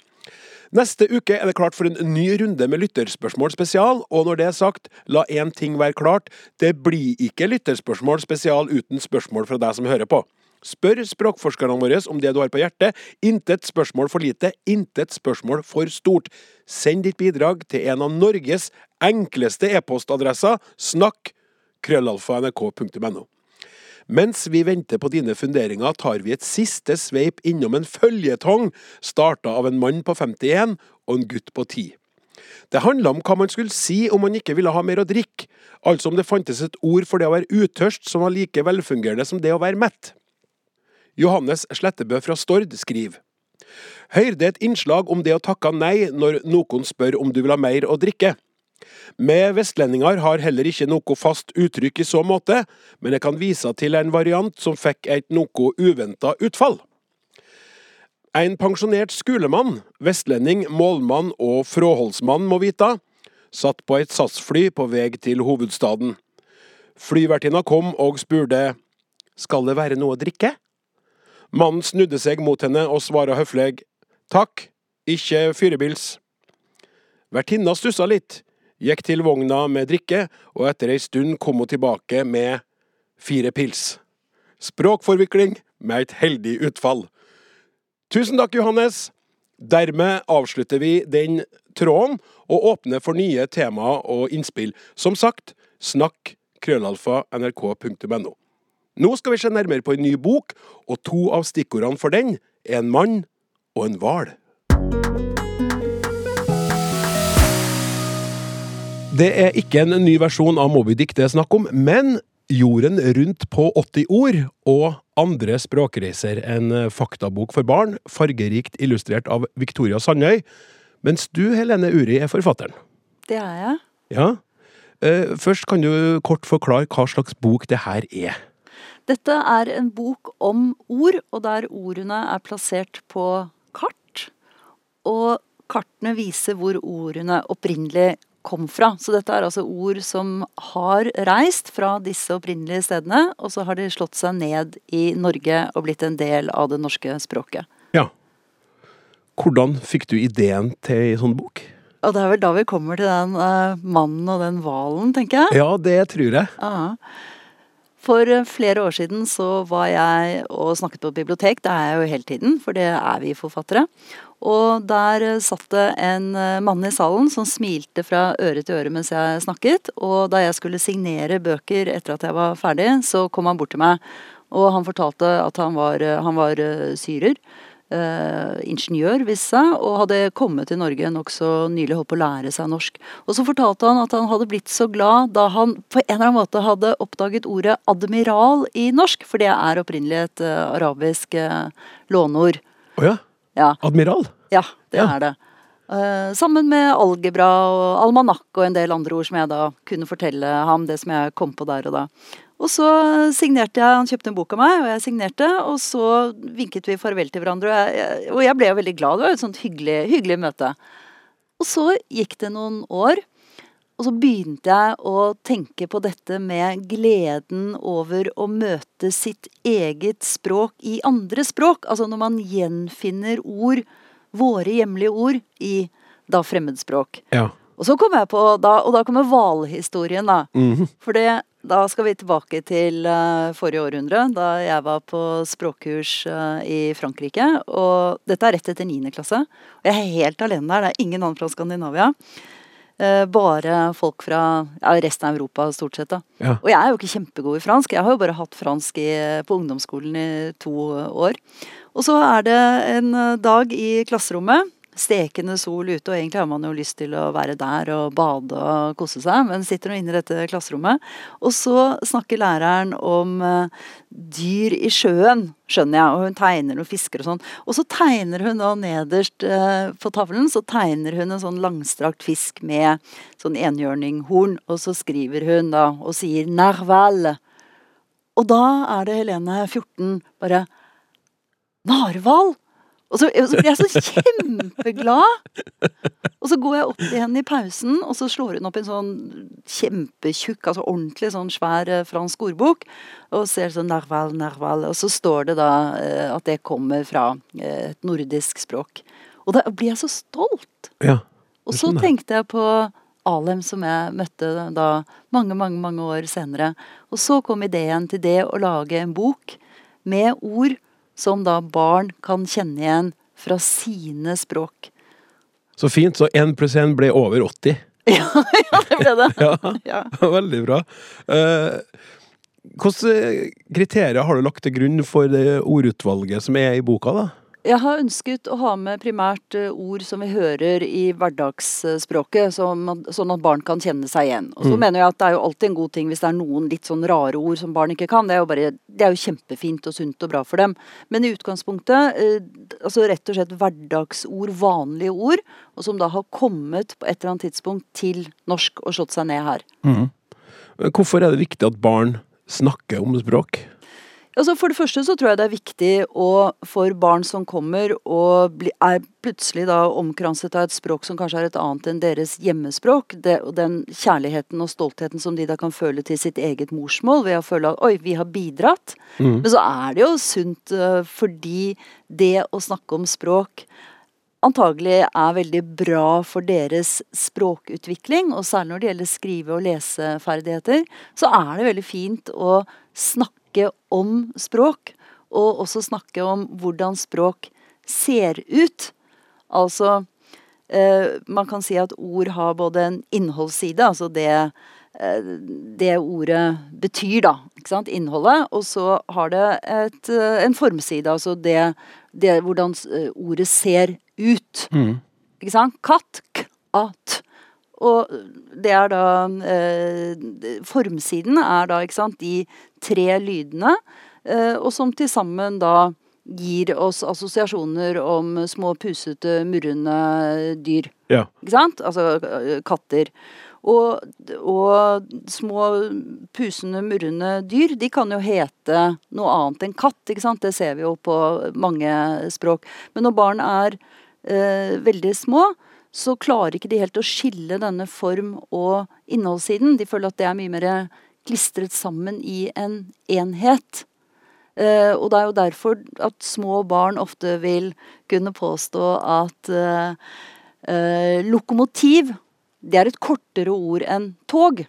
[SPEAKER 2] Neste uke er det klart for en ny runde med lytterspørsmål spesial, og når det er sagt, la én ting være klart, det blir ikke lytterspørsmål spesial uten spørsmål fra deg som hører på. Spør språkforskerne våre om det du har på hjertet. Intet spørsmål for lite, intet spørsmål for stort. Send ditt bidrag til en av Norges enkleste e-postadresser, snakk krøllalfa.nrk.no. Mens vi venter på dine funderinger, tar vi et siste sveip innom en føljetong starta av en mann på 51 og en gutt på 10. Det handla om hva man skulle si om man ikke ville ha mer å drikke, altså om det fantes et ord for det å være utørst som var like velfungerende som det å være mett. Johannes Slettebø fra Stord skriver Hørte et innslag om det å takke nei når noen spør om du vil ha mer å drikke. Vi vestlendinger har heller ikke noe fast uttrykk i så måte, men jeg kan vise til en variant som fikk et noe uventa utfall. En pensjonert skolemann, vestlending, målmann og fråholdsmann må vite, satt på et SAS-fly på vei til hovedstaden. Flyvertinna kom og spurte skal det være noe å drikke? Mannen snudde seg mot henne og svarte høflig takk, ikke fyrebils. Vertinna stussa litt, gikk til vogna med drikke, og etter ei stund kom hun tilbake med fire pils. Språkforvikling med et heldig utfall. Tusen takk, Johannes. Dermed avslutter vi den tråden og åpner for nye temaer og innspill. Som sagt, snakk krøllalfa nrk.no. Nå skal vi se nærmere på en ny bok, og to av stikkordene for den er en mann og en hval. Det er ikke en ny versjon av Moby Dick det er snakk om, men Jorden rundt på 80 ord og andre språkreiser. En faktabok for barn, fargerikt illustrert av Victoria Sandøy. Mens du, Helene Uri, er forfatteren.
[SPEAKER 5] Det er jeg.
[SPEAKER 2] Ja. Eh, først kan du kort forklare hva slags bok det her er.
[SPEAKER 9] Dette er en bok om ord, og der ordene er plassert på kart. Og kartene viser hvor ordene opprinnelig kom fra. Så dette er altså ord som har reist fra disse opprinnelige stedene, og så har de slått seg ned i Norge og blitt en del av det norske språket.
[SPEAKER 2] Ja. Hvordan fikk du ideen til ei sånn bok?
[SPEAKER 9] Og det er vel da vi kommer til den uh, mannen og den hvalen, tenker jeg.
[SPEAKER 2] Ja, det tror jeg.
[SPEAKER 9] Ja. For eh, flere år siden så var jeg og snakket på bibliotek. Det er jeg jo hele tiden, for det er vi forfattere. Og der eh, satt det en eh, mann i salen som smilte fra øre til øre mens jeg snakket. Og da jeg skulle signere bøker etter at jeg var ferdig, så kom han bort til meg. Og han fortalte at han var, han var syrer. Uh, ingeniør, viste seg, og hadde kommet til Norge nokså nylig, holdt på å lære seg norsk. Og så fortalte han at han hadde blitt så glad da han på en eller annen måte hadde oppdaget ordet admiral i norsk, for det er opprinnelig et eh, arabisk uh, låneord.
[SPEAKER 2] Å ja.
[SPEAKER 9] Ja,
[SPEAKER 2] Admiral?
[SPEAKER 9] ja, det
[SPEAKER 2] Ja.
[SPEAKER 9] er det. sammen med algebra og almanakk og en del andre ord som jeg da kunne fortelle ham, det som jeg kom på der og da. Og så signerte jeg, han kjøpte en bok av meg, og jeg signerte, og så vinket vi farvel til hverandre, og jeg, og jeg ble jo veldig glad, det var et sånt hyggelig, hyggelig møte. Og så gikk det noen år, og så begynte jeg å tenke på dette med gleden over å møte sitt eget språk i andre språk. Altså når man gjenfinner ord, våre hjemlige ord, i da fremmedspråk.
[SPEAKER 2] Ja.
[SPEAKER 9] Og så kom jeg på, da, og da kommer hvalhistorien, da. For det, da skal vi tilbake til eh, forrige århundre, da jeg var på språkkurs eh, i Frankrike. Og dette er rett etter 9. klasse. Og jeg er helt alene der. Det er ingen andre fra Skandinavia. Eh, bare folk fra ja, resten av Europa, stort sett. da.
[SPEAKER 2] Ja.
[SPEAKER 9] Og jeg er jo ikke kjempegod i fransk. Jeg har jo bare hatt fransk i, på ungdomsskolen i to år. Og så er det en dag i klasserommet. Stekende sol ute, og egentlig har man jo lyst til å være der og bade og kose seg, men sitter nå inne i dette klasserommet. Og så snakker læreren om eh, dyr i sjøen, skjønner jeg, og hun tegner noen fisker og sånn. Og så tegner hun da nederst eh, på tavlen, så tegner hun en sånn langstrakt fisk med sånn enhjørninghorn, og så skriver hun da og sier 'narval'. Og da er det Helene 14 bare Narhval! Og så, og så blir jeg så kjempeglad! Og så går jeg opp igjen i pausen, og så slår hun opp en sånn kjempetjukk, altså ordentlig sånn svær eh, fransk ordbok, og ser sånn narval, narval, og så står det da eh, at det kommer fra eh, et nordisk språk. Og da blir jeg så stolt!
[SPEAKER 2] ja.
[SPEAKER 9] Og så tenkte jeg på Alem som jeg møtte da mange, mange, mange år senere. Og så kom ideen til det å lage en bok med ord som da barn kan kjenne igjen fra sine språk.
[SPEAKER 2] Så fint. Så én pluss én ble over 80.
[SPEAKER 9] Ja, ja det ble det.
[SPEAKER 2] Ja,
[SPEAKER 9] Ja.
[SPEAKER 2] veldig bra. Eh, Hvilke kriterier har du lagt til grunn for det ordutvalget som er i boka, da?
[SPEAKER 9] Jeg har ønsket å ha med primært eh, ord som vi hører i hverdagsspråket, sånn at, barn kan kjenne seg igjen. Og så mener jeg at det er jo alltid en god ting hvis det er noen litt sånn rare ord som barn ikke kan. Det er jo, bare, det er jo kjempefint og sunt og bra for dem. Men i utgangspunktet, eh, altså rett og slett hverdagsord, vanlige ord, og som da har kommet på et eller annet tidspunkt til norsk og slått seg ned her.
[SPEAKER 2] Hvorfor er det viktig at barn snakker om språk?
[SPEAKER 9] Altså For det første så tror jeg det er viktig å, for barn som kommer og bli, er plutselig da omkranset av et språk som kanskje er et annet enn deres hjemmespråk, det, og den kjærligheten og stoltheten som de da kan føle til sitt eget morsmål ved å føle at oi, vi har bidratt. Men så er det jo sunt fordi det å snakke om språk antagelig er veldig bra for deres språkutvikling, og særlig når det gjelder skrive- og leseferdigheter, så er det veldig fint å snakke om språk, og også snakke om hvordan språk ser ut. Altså, eh, man kan si at ord har både en innholdsside, altså det eh, det ordet betyr, da. Ikke sant? Innholdet. Og så har det et, eh, en formside, altså det, det hvordan ordet ser ut. Ikke sant? Katt, k-at. Og det er da eh, Formsiden er da, ikke sant, de tre lydene, eh, og som til sammen da gir oss assosiasjoner om små pusete, murrende dyr.
[SPEAKER 2] Ja.
[SPEAKER 9] Ikke sant? Altså øh, katter. Og, og små pusende, murrende dyr, de kan jo hete noe annet enn katt, ikke sant. Det ser vi jo på mange språk. Men når barn er eh, veldig små, så klarer ikke de helt å skille denne form- og innholdssiden. De føler at det er mye mer klistret sammen i en enhet. Uh, og det er jo derfor at små barn ofte vil kunne påstå at uh, uh, lokomotiv det er et kortere ord enn tog.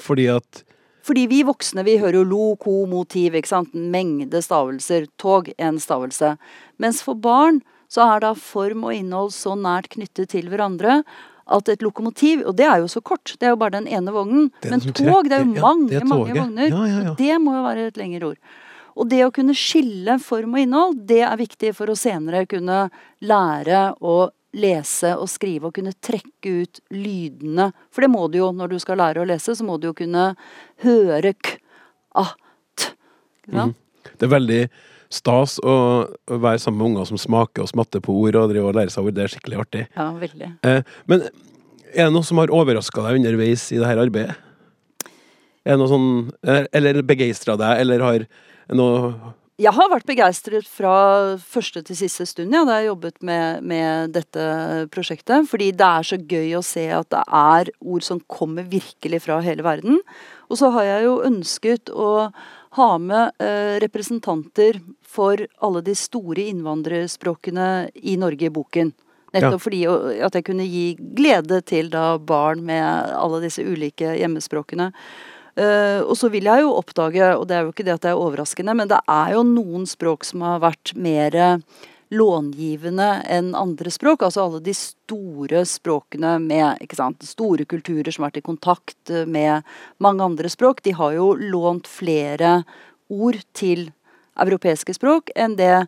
[SPEAKER 2] Fordi at
[SPEAKER 9] Fordi vi voksne vi hører jo lokomotiv, ikke sant. En mengde stavelser. Tog, én stavelse. Mens for barn så er da form og innhold så nært knyttet til hverandre at et lokomotiv, og det er jo så kort, det er jo bare den ene vognen. Men tog, det er jo mange,
[SPEAKER 2] ja, er
[SPEAKER 9] mange vogner.
[SPEAKER 2] Ja, ja,
[SPEAKER 9] det må jo være et lengre ord. Og det å kunne skille form og innhold, det er viktig for å senere kunne lære å lese og skrive og kunne trekke ut lydene. For det må du jo når du skal lære å lese, så må du jo kunne høre k, a, t. Sant?
[SPEAKER 2] det er veldig stas å være sammen med unger som smaker og smatter på ord og driver og lærer seg ord. Det er skikkelig artig.
[SPEAKER 9] Ja, veldig.
[SPEAKER 2] Eh, men er det noe som har overraska deg underveis i dette arbeidet? Er det noe sånn Eller begeistra deg, eller har noe
[SPEAKER 9] Jeg har vært begeistret fra første til siste stund ja, da jeg jobbet med, med dette prosjektet. Fordi det er så gøy å se at det er ord som kommer virkelig fra hele verden. Og så har jeg jo ønsket å ha med eh, representanter for alle de store innvandrerspråkene i Norge i boken. Nettopp
[SPEAKER 2] Ja.
[SPEAKER 9] fordi at jeg kunne gi glede til da barn med alle disse ulike hjemmespråkene. Uh, og så vil jeg jo oppdage, og det er jo ikke det at det er overraskende, men det er jo noen språk som har vært mer långivende enn andre språk. Altså alle de store språkene med ikke sant, store kulturer som har vært i kontakt med mange andre språk. De har jo lånt flere ord til europeiske språk enn det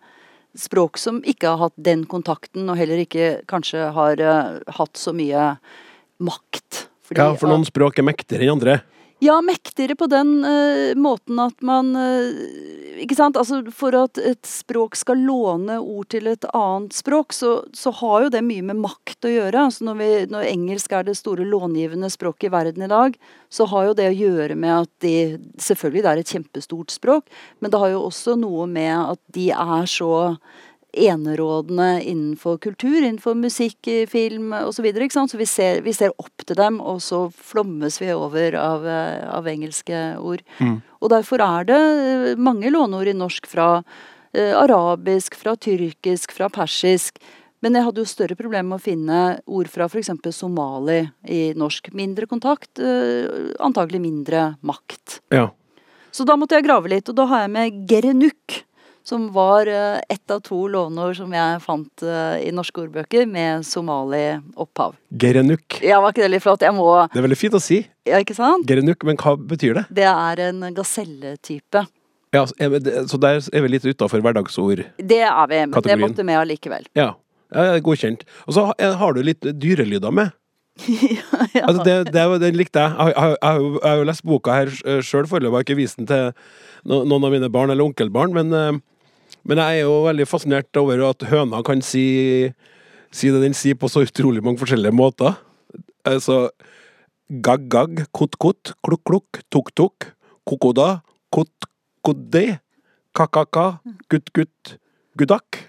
[SPEAKER 9] språk som ikke har hatt den kontakten, og heller ikke kanskje har uh, hatt så mye makt. Fordi
[SPEAKER 2] Ja, for noen språk er mektigere enn andre.
[SPEAKER 9] Ja, mektigere på den uh, måten at man uh, Ikke sant? Altså, for at et språk skal låne ord til et annet språk, så, så har jo det mye med makt å gjøre. Altså når, vi, når engelsk er det store långivende språket i verden i dag, så har jo det å gjøre med at de Selvfølgelig det er et kjempestort språk, men det har jo også noe med at de er så enerådende innenfor kultur, innenfor musikk, film osv. Så, så vi ser, vi ser opp til dem, og så flommes vi over av, eh, av engelske ord. Og derfor er det eh, mange låneord i norsk fra eh, arabisk, fra tyrkisk, fra persisk. Men jeg hadde jo større problemer med å finne ord fra f.eks. somali i norsk. Mindre kontakt, eh, antagelig mindre makt.
[SPEAKER 2] Ja.
[SPEAKER 9] Så da måtte jeg grave litt, og da har jeg med gerenuk. Som var eh, ett av to låneord som jeg fant eh, i norske ordbøker med somali-opphav.
[SPEAKER 2] Gerenuk.
[SPEAKER 9] Ja, var ikke det litt flott? Jeg må
[SPEAKER 2] Det er veldig fint å si.
[SPEAKER 9] Ja, ikke sant?
[SPEAKER 2] Gerenuk, men hva betyr det?
[SPEAKER 9] Det er en gaselletype.
[SPEAKER 2] Ja, så vi, så der er vi litt utafor hverdagsord.
[SPEAKER 9] Det er vi, men det måtte med allikevel.
[SPEAKER 2] Ja. ja, ja, godkjent. Og så har- du litt dyrelyder med. Altså det, det, den likte jeg. Jeg, har- jeg, jo- jeg har jo lest boka her sjøl foreløpig, har ikke vist den til noen av mine barn eller onkelbarn, men, eh, men jeg er jo veldig fascinert over at høna kan si, si det den sier på så utrolig mange forskjellige måter. Altså gagg-gagg, kott-kott, klukk-klukk, tok-tok, kokoda, kott-kodde, ka-ka-ka, gutt-gutt, gudakk.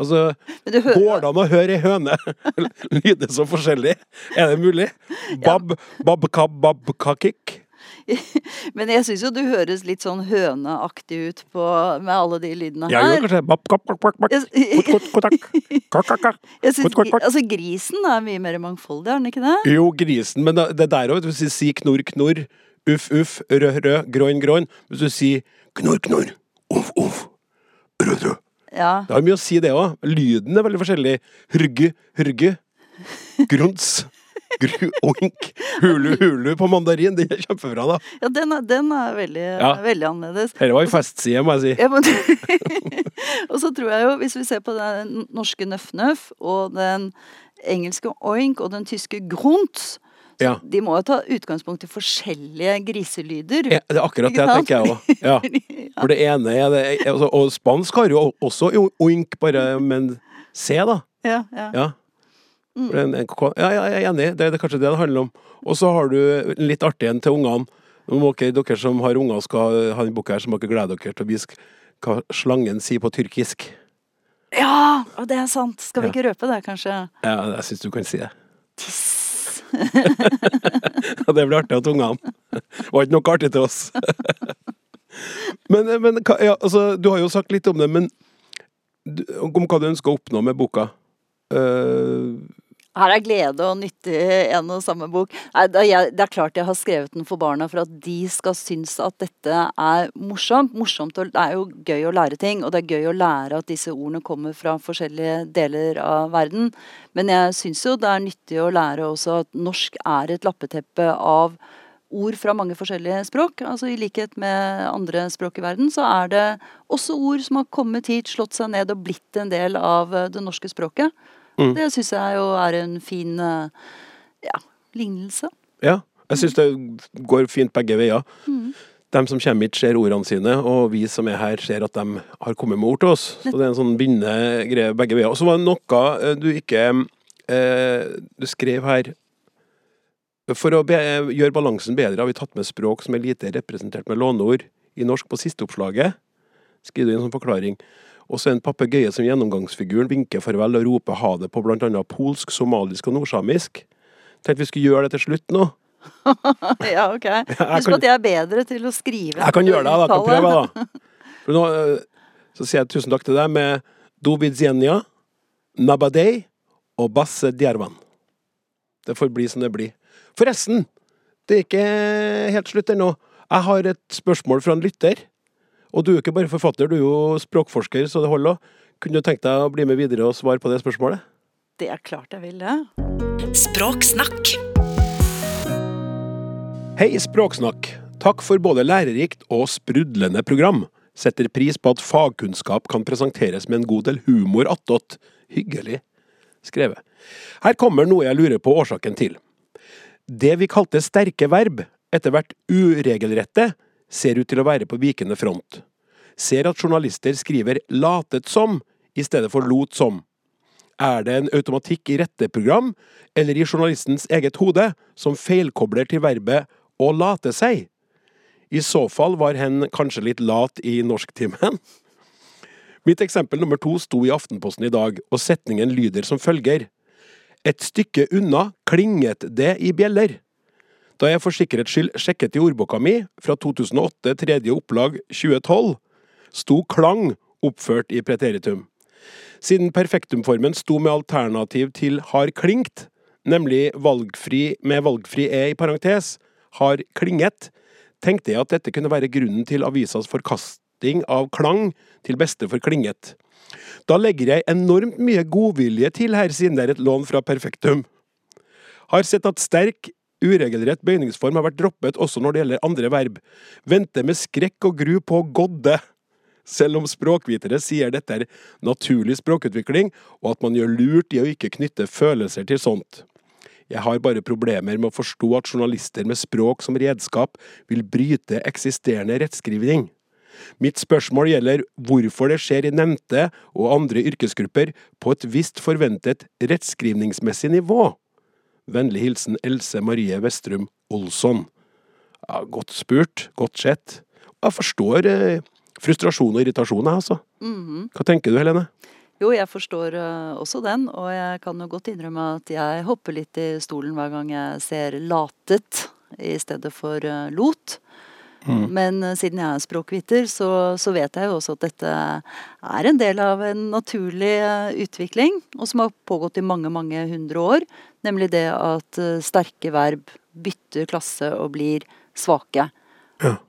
[SPEAKER 2] Altså,
[SPEAKER 9] hører,
[SPEAKER 2] Går det an å høre ei høne lyde så forskjellig? Er det mulig? Bab, bab-kab, bab-kakik?
[SPEAKER 9] men jeg syns jo du høres litt sånn høneaktig ut på, med alle de lydene
[SPEAKER 2] Jeg gjør
[SPEAKER 9] her.
[SPEAKER 2] kanskje
[SPEAKER 9] Jeg- altså Grisen er mye mer mangfoldig, er den ikke det?
[SPEAKER 2] Jo, grisen, men det der òg. Hvis du sier knorr, knorr, uff, uff, rød, rød, groin, groin Hvis du sier knorr, knorr, uff, uff, rød, rød
[SPEAKER 9] Ja.
[SPEAKER 2] Det har mye å si, det òg. Lyden er veldig forskjellig. Hrgge, hrgge, Gruns. Gru, oink. Hulu, hulu på mandarin. Den er kjempebra, da.
[SPEAKER 9] Ja, den er, den er veldig,
[SPEAKER 2] Ja.
[SPEAKER 9] veldig annerledes.
[SPEAKER 2] Dette var ei festside, må jeg si.
[SPEAKER 9] Ja, men, og så tror jeg jo, hvis vi ser på den norske nøff-nøff og den engelske oink og den tyske grunt,
[SPEAKER 2] Ja.
[SPEAKER 9] de må jo ta utgangspunkt i forskjellige griselyder.
[SPEAKER 2] Ja, det er akkurat det tenker jeg òg. Ja. For det ene er det altså, Og spansk har jo også oink, bare med en C, da.
[SPEAKER 9] Ja, ja.
[SPEAKER 2] En- en Ja, ja, jeg er enig, det er det kanskje det det handler om. Og så har du en litt artig en til ungene. Må dere, som har unger og skal ha en bok her, så må dere glede dere til å vise hva slangen sier på tyrkisk.
[SPEAKER 9] Ja, og det er sant. Skal vi
[SPEAKER 2] Ja.
[SPEAKER 9] ikke røpe det, kanskje?
[SPEAKER 2] Ja, jeg syns du kan si det.
[SPEAKER 9] Tiss.
[SPEAKER 2] Det blir artig at ungene. Var ikke noe artig til oss. Men, men ja, altså, du har jo sagt litt om det, men om hva du ønsker å oppnå med boka. Eh,
[SPEAKER 9] Her er glede og nyttig i en og samme bok. Det, er klart jeg har skrevet den for barna for at de skal synes at dette er morsomt. morsomt Det er jo gøy å lære ting, og det er gøy å lære at disse ordene kommer fra forskjellige deler av verden. Men jeg syns jo det er nyttig å lære også at norsk er et lappeteppe av ord fra mange forskjellige språk. Altså I likhet med andre språk i verden, så er det også ord som har kommet hit, slått seg ned og blitt en del av det norske språket.
[SPEAKER 2] Mm.
[SPEAKER 9] Det syns jeg jo er en fin eh, ja, lignelse.
[SPEAKER 2] ja, jeg syns det går fint begge veier. De som kommer hit, ser ordene sine, og vi som er her, ser at de har kommet med ord til oss. Så det er en sånn bindende greie begge veier. Og så var det noe eh, du ikke eh, Du skrev her For å be, gjøre balansen bedre har vi tatt med språk som er lite representert med låneord i norsk på siste oppslaget. Skriver du inn sånn forklaring. Og så en papegøye som gjennomgangsfiguren vinker farvel og roper ha det på annet polsk, somalisk og nordsamisk. Tenkte vi skulle gjøre det til slutt nå.
[SPEAKER 9] ja, ok. Husk
[SPEAKER 2] kan-
[SPEAKER 9] at jeg er bedre til å skrive.
[SPEAKER 2] Jeg kan gjøre det, da. Jeg kan prøve, da. Nå, eh, så sier jeg tusen takk til deg med Dovidzenia, Nabadei og Basse Djervan. Det får bli som det blir. Forresten, det er ikke helt slutt ennå. Jeg har et spørsmål fra en lytter. Og du er ikke bare forfatter, du er jo språkforsker, så det holder. Kunne du tenkt deg å bli med videre og svare på det spørsmålet?
[SPEAKER 9] Det er klart jeg vil det.
[SPEAKER 1] Språksnakk.
[SPEAKER 2] Hei, Språksnakk. Takk for både lærerikt og sprudlende program. Setter pris på at fagkunnskap kan presenteres med en god del humor attåt. Hyggelig skrevet. Her kommer noe jeg lurer på årsaken til. Det vi kalte sterke verb, etter hvert uregelrette, ser ut til å være på vikende front. Ser at journalister skriver 'latet som' i stedet for 'lot som'. Er det en automatikk i retteprogram, eller i journalistens eget hode, som feilkobler til verbet 'å late seg'? I så fall var hen kanskje litt lat i norsktimen. Mitt eksempel nummer to sto i Aftenposten i dag, og setningen lyder som følger. Et stykke unna klinget det i bjeller. Da jeg for sikkerhets skyld sjekket i ordboka mi, fra 2008 tredje opplag 2012, sto klang oppført i preteritum. Siden perfektumformen sto med alternativ til har klingt, nemlig valgfri med valgfri e i parentes, har klinget, tenkte jeg at dette kunne være grunnen til avisas forkasting av klang til beste for klinget. Da legger jeg enormt mye godvilje til her, siden det er et lån fra perfektum. Har sett at sterk, uregelrett bøyningsform har vært droppet også når det gjelder andre verb. Vente med skrekk og gru på godde. Selv om språkvitere sier dette er naturlig språkutvikling, og at man gjør lurt i å ikke knytte følelser til sånt. Jeg har bare problemer med å forstå at journalister med språk som redskap vil bryte eksisterende rettskrivning. Mitt spørsmål gjelder hvorfor det skjer i nevnte og andre yrkesgrupper på et visst forventet rettskrivningsmessig nivå. Vennlig hilsen Else Marie Vestrum Olsson. Ja, godt spurt, godt sett. Jeg forstår eh, frustrasjon og irritasjon, jeg, altså.
[SPEAKER 9] Mhm.
[SPEAKER 2] Hva tenker du, Helene?
[SPEAKER 9] Jo, jeg forstår eh, også den, og jeg kan jo godt innrømme at jeg hopper litt i stolen hver gang jeg ser latet i stedet for eh, lot. Men eh, siden jeg er språkviter, så, så vet jeg jo også at dette er en del av en naturlig eh, utvikling, og som har pågått i mange, mange hundre år. Nemlig det at eh, sterke verb bytter klasse og blir svake.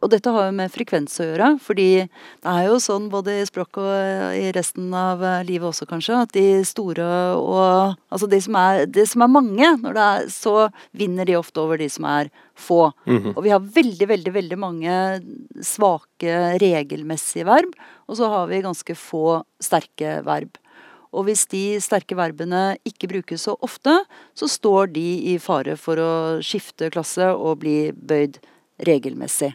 [SPEAKER 9] Og dette har jo med frekvens å gjøre, fordi det er jo sånn både i språk og i resten av eh, livet også, kanskje, at de store og Altså de som er, de som er mange, er, så vinner de ofte over de som er få. Og vi har veldig, veldig, veldig mange svake regelmessige verb, og så har vi ganske få sterke verb. Og hvis de sterke verbene ikke brukes så ofte, så står de i fare for å skifte klasse og bli bøyd regelmessig.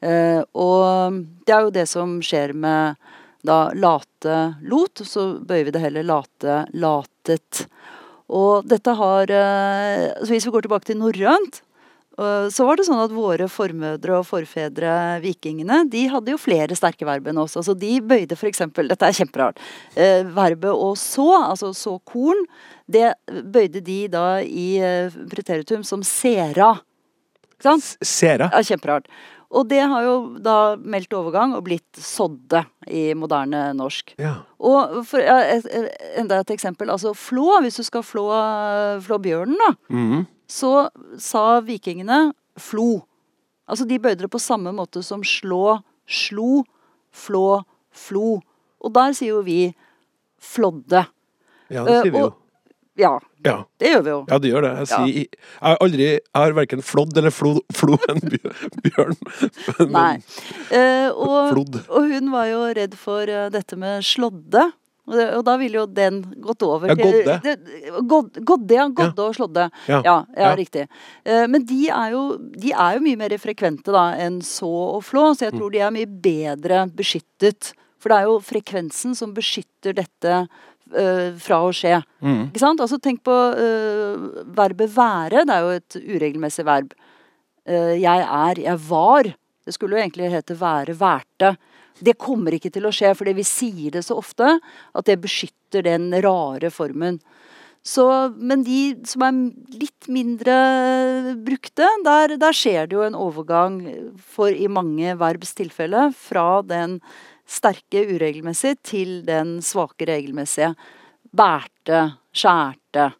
[SPEAKER 9] Eh, og det er jo det som skjer med da late lot, så bøyer vi det heller late latet. Og dette har eh, så Hvis vi går tilbake til norrønt, eh, så var det sånn at våre formødre og forfedre, vikingene, de hadde jo flere sterke verb enn oss. Altså de bøyde f.eks. Dette er kjemperart. Eh, verbet å så, altså så korn, det bøyde de da i preteritum som sera. Ikke sant?
[SPEAKER 2] Sera.
[SPEAKER 9] Ja, kjemperart. Og det har jo da meldt overgang og blitt sådde i moderne norsk.
[SPEAKER 2] Ja.
[SPEAKER 9] Og for, ja, et, enda et eksempel. Altså flå, hvis du skal flå, flå bjørnen, da.
[SPEAKER 2] Mhm.
[SPEAKER 9] Så sa vikingene flo. Altså de bøyde det på samme måte som slå, slo, flå, flo. Og der sier jo vi flådde.
[SPEAKER 2] Ja, det sier vi
[SPEAKER 9] Eh,
[SPEAKER 2] jo.
[SPEAKER 9] og- Ja,
[SPEAKER 2] Ja.
[SPEAKER 9] det gjør vi jo.
[SPEAKER 2] Ja, det gjør det. Jeg,
[SPEAKER 9] Ja.
[SPEAKER 2] sier, jeg har aldri Jeg har verken flådd eller flo, flo en bjørn. Men-
[SPEAKER 9] Nei. Eh, og, og hun var jo redd for eh, dette med slådde. Og, det, og da ville jo den gått over
[SPEAKER 2] Ja,
[SPEAKER 9] til
[SPEAKER 2] godde.
[SPEAKER 9] Godde, ja. Godde og slådde.
[SPEAKER 2] Ja.
[SPEAKER 9] Ja, riktig. Eh, men de er, jo, de er jo mye mer frekvente da enn så og flå, så jeg
[SPEAKER 2] Mm.
[SPEAKER 9] tror de er mye bedre beskyttet. For det er jo frekvensen som beskytter dette fra å skje.
[SPEAKER 2] Mm.
[SPEAKER 9] Ikke sant? Altså Tenk på uh, verbet være. Det er jo et uregelmessig verb. Uh, jeg er, jeg var. Det skulle jo egentlig hete være, værte. Det kommer ikke til å skje, fordi vi sier det så ofte at det beskytter den rare formen. Så, men de som er litt mindre brukte, der, der skjer det jo en overgang for i mange verbs tilfelle fra den sterke uregelmessig til den svake regelmessige. Bærte, skjærte.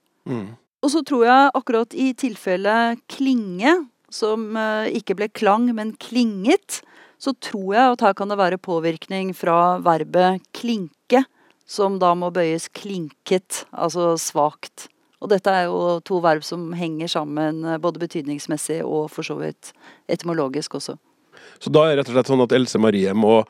[SPEAKER 9] Og så tror jeg akkurat i tilfellet klinge, som eh, ikke ble klang, men klinget, så tror jeg at her kan det være påvirkning fra verbet klinke, som da må bøyes klinket, altså svakt. Og dette er jo to verb som henger sammen eh, både betydningsmessig og for så vidt etymologisk også.
[SPEAKER 2] Så da er det rett og slett sånn at Else Marie må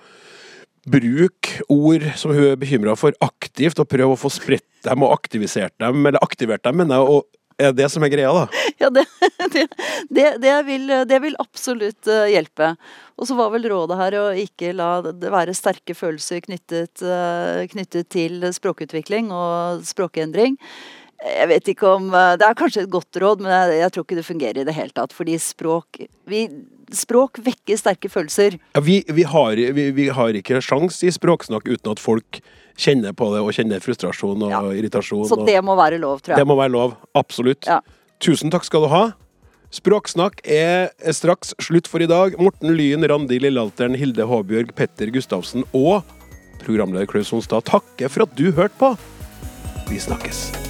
[SPEAKER 2] bruke ord som hun er bekymra for, aktivt, og prøve å få spredt dem og aktivisert dem, eller aktivert dem, mener jeg. og er det som er greia, da?
[SPEAKER 9] Ja, det, det, det, det, vil, det vil absolutt eh, hjelpe. Og så var vel rådet her å ikke la det være sterke følelser knyttet, eh, knyttet til språkutvikling og språkendring. Jeg vet ikke om eh, Det er kanskje et godt råd, men jeg, jeg tror ikke det fungerer i det hele tatt. Fordi språk vi, Språk vekker sterke følelser.
[SPEAKER 2] Ja, vi, vi, har, vi, vi har ikke sjans i språksnakk uten at folk kjenner på det, og kjenner frustrasjon og
[SPEAKER 9] Ja.
[SPEAKER 2] irritasjon.
[SPEAKER 9] Så det må være lov, tror
[SPEAKER 2] det må være lov. Absolutt.
[SPEAKER 9] Ja.
[SPEAKER 2] Tusen takk skal du ha. Språksnakk er straks slutt for i dag. Morten Lyn, Randi Lillealteren, Hilde Håbjørg, Petter Gustavsen og programleder Klaus Sonstad takker for at du hørte på. Vi snakkes.